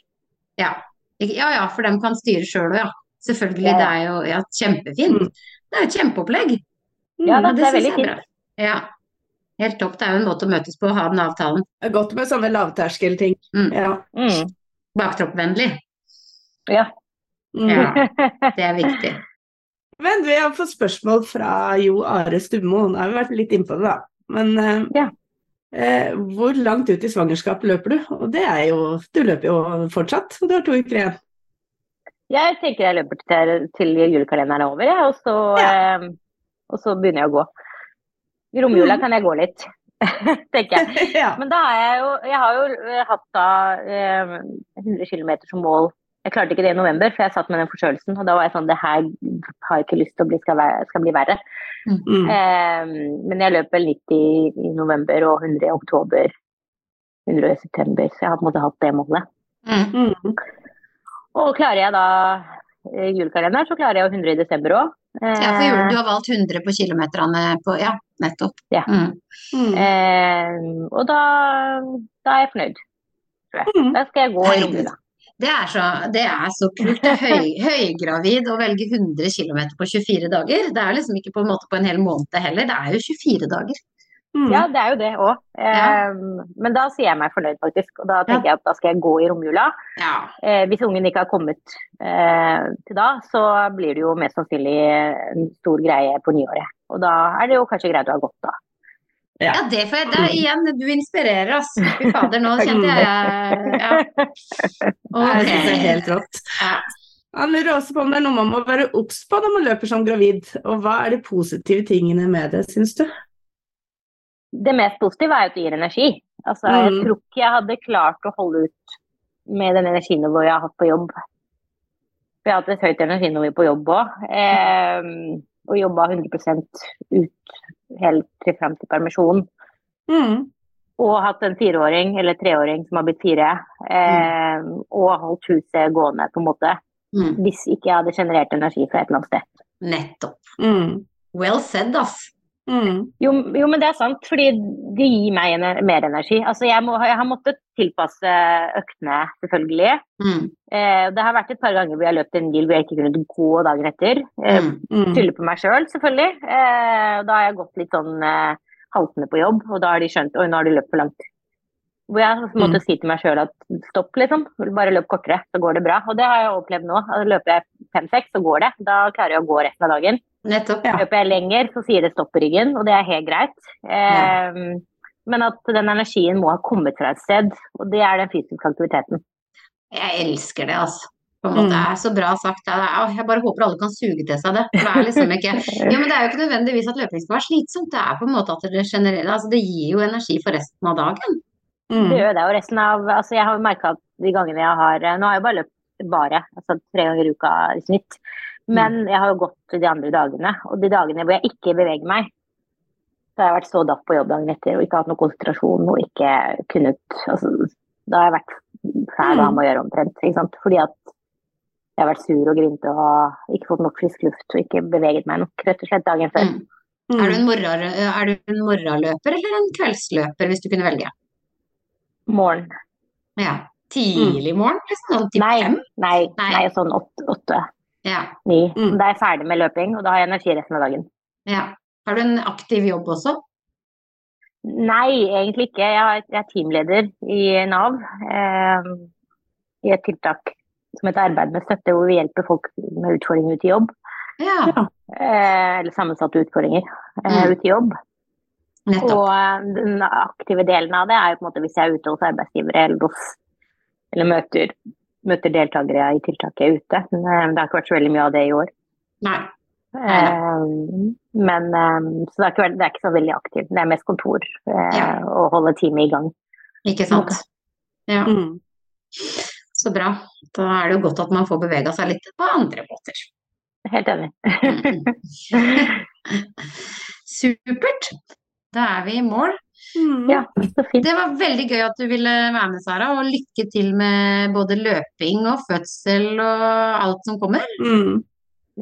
Ja. Ja ja, for dem kan styre sjøl òg, ja. Selvfølgelig. Det er jo ja, kjempefint. Mm. Det er jo et kjempeopplegg. Ja, da, det, det er veldig jeg bra. Ja. Helt topp. Det er jo en måte å møtes på å ha den avtalen. Det er godt med sånne lavterskelting. Mm. Ja. Mm. Baktroppvennlig. Ja. Mm. Ja, [laughs] det er viktig. Men vi har fått spørsmål fra Jo Are Stummo. Nå har vi vært litt innpå det, da. Men eh, Ja. eh, hvor langt ut i svangerskapet løper du? Og det er jo Du løper jo fortsatt, og du har to uker igjen. Jeg tenker jeg løper til, til julekalenderen er over, jeg, og, så, eh, og så begynner jeg å gå. I romjula Mm. kan jeg gå litt, [laughs] tenker jeg. [laughs] ja. Men da har jeg jo, jeg har jo eh, hatt da eh, 100 km som mål. Jeg klarte ikke det i november, for jeg satt med den forkjølelsen. Og da var jeg sånn Det her har jeg ikke lyst til å bli, skal, være, skal bli verre. Mm. Eh, men jeg løp vel 90 i november og 100 i oktober. 100 i september. Så jeg har på en måte hatt det målet. Mm. Mm. Og klarer jeg da eh, julekalenderen, så klarer jeg jo 100 i desember òg. Ja, for jul, du har valgt 100 på kilometerne på Ja, nettopp. Ja. Mm. Mm. Eh, og da, da er jeg fornøyd. tror jeg. Mm. Da skal jeg gå i romjula. Det er så, det er så kult. Det er høy, [laughs] høygravid å velge 100 km på 24 dager. Det er liksom ikke på en måte på en hel måned heller, det er jo 24 dager. Mm. Ja, det er jo det òg. Ja. men da sier jeg meg fornøyd, faktisk. Og da tenker jeg at da skal jeg gå i romjula. Ja. Eh, hvis ungen ikke har kommet eh, til da, så blir det jo mest sannsynlig en stor greie på nyåret. Og da er det jo kanskje greit å ha gått da. Ja, det får jeg. Det er igjen, du inspirerer, oss Fy fader, nå kjente jeg Ja. [laughs] Okay. det er helt rått. Ja. Han lurer også på om det er noe man må være obs på når man løper som gravid. Og hva er de positive tingene med det, syns du? Det mest positive er jo at det gir energi. Altså, jeg Mm. tror ikke jeg hadde klart å holde ut med den energinivået jeg har hatt på jobb. For jeg har hatt et høyt energinivå på jobb òg. Eh, og jobba 100% ut helt til fram til permisjon. Mm. Og hatt en fireåring eller treåring som har blitt fire. Eh, og holdt huset gående, på en måte. Mm. Hvis ikke jeg hadde generert energi fra et eller annet sted. Nettopp. Mm. Well said, ass. Mm. Jo, jo, men det er sant, fordi det gir meg en, mer energi. Altså, jeg, må, jeg har måttet tilpasse øktene, selvfølgelig. Mm. Eh, det har vært et par ganger hvor jeg har løpt en mil hvor jeg ikke kunne gå dagen etter. Eh, Mm. Mm. Skylder på meg sjøl, selv, selvfølgelig. Eh, da har jeg gått litt sånn eh, haltende på jobb, og da har de skjønt oi, nå har du løpt for langt. Hvor jeg har måttet si til meg sjøl at stopp, liksom. Bare løp kortere, så går det bra. Og det har jeg opplevd nå. Altså, Løper jeg fem-seks, så går det. Da klarer jeg å gå resten av dagen. Nettopp. Ja. Løper jeg lenger, så sier det stopp på ryggen, og det er helt greit. Eh, Men at den energien må ha kommet fra et sted, og det er den fysiske aktiviteten. Jeg elsker det, altså. På en måte Mm. er så bra sagt. Det jeg bare håper alle kan suge til seg det. Det er liksom ikke [laughs] Ja, men det er jo ikke nødvendigvis at løping skal være slitsomt. Det er på en måte at det generelle Altså, det gir jo energi for resten av dagen. Mm. Det gjør det, og resten av Altså, jeg har jo merka at de gangene jeg har Nå har jeg bare løpt bare, altså tre ganger i uka i snitt. Men jeg har jo gått de andre dagene, og de dagene hvor jeg ikke beveger meg, så har jeg vært så daff på jobb dagen etter og ikke hatt noe konsentrasjon og ikke kunnet altså, Da har jeg vært fæl å ha med å gjøre omtrent. Ikke sant? Fordi at jeg har vært sur og grinte og ikke fått nok frisk luft og ikke beveget meg nok, rett og slett dagen før. Mm. Mm. Er du en morgen- er du en morgenløper eller en kveldsløper, hvis du kunne velge? Morgen. Ja. Tidlig morgen, liksom? Sånn typ Nei, fem? nei, Nei. nei, sånn åtte. åtte. Ja. Ni. Mm. Da er jeg ferdig med løping, og da har jeg energi resten av dagen. ja. Har du en aktiv jobb også? Nei, egentlig ikke. Jeg er, er teamleder i Nav. Eh, I et tiltak som heter Arbeid med støtte, hvor vi hjelper folk med utfordringer ut i jobb. Ja, Eh, eller sammensatte utfordringer eh, Mm. ut i jobb. nettopp. Og eh, den aktive delen av det er jo på en måte hvis jeg er ute hos arbeidsgivere eller hos eller møter, møter deltakere i tiltaket ute. Eh, det har ikke vært så veldig mye av det i år. Nei. Eh, men eh, Så det er, ikke, det er ikke så veldig aktivt. Det er mest kontor Ja. og holde teamet i gang. Ikke sant? Ja, Mm. så bra. Da er det jo godt at man får bevega seg litt på andre måter. Helt enig. [laughs] [laughs] Supert. Da er vi i mål. Mm. Ja, så fint. Det var veldig gøy at du ville være med, Sara. Og lykke til med både løping og fødsel og alt som kommer. Mm.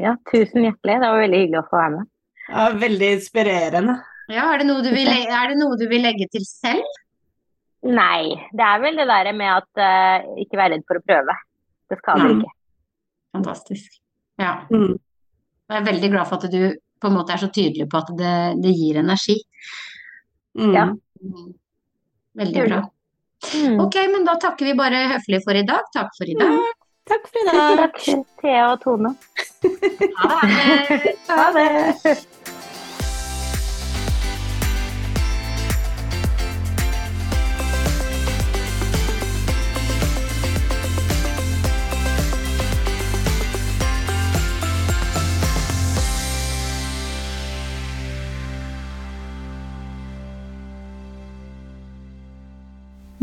Ja, tusen hjertelig. Det var veldig hyggelig å få være med. Ja, veldig inspirerende. Ja, er det noe du vil, er det noe du vil legge til selv? Nei, det er vel det der med at uh, ikke være redd for å prøve. Det skader Mm. ikke. Fantastisk. Ja. Mm. Jeg er veldig glad for at du på en måte er så tydelig på at det, det gir energi. Mm. Ja. Veldig bra. Mm. Ok, men da takker vi bare høflig for i dag. Takk for i dag. Takk for i dag. takk, Thea og Tone. Ha det. [laughs] Ha det. [laughs]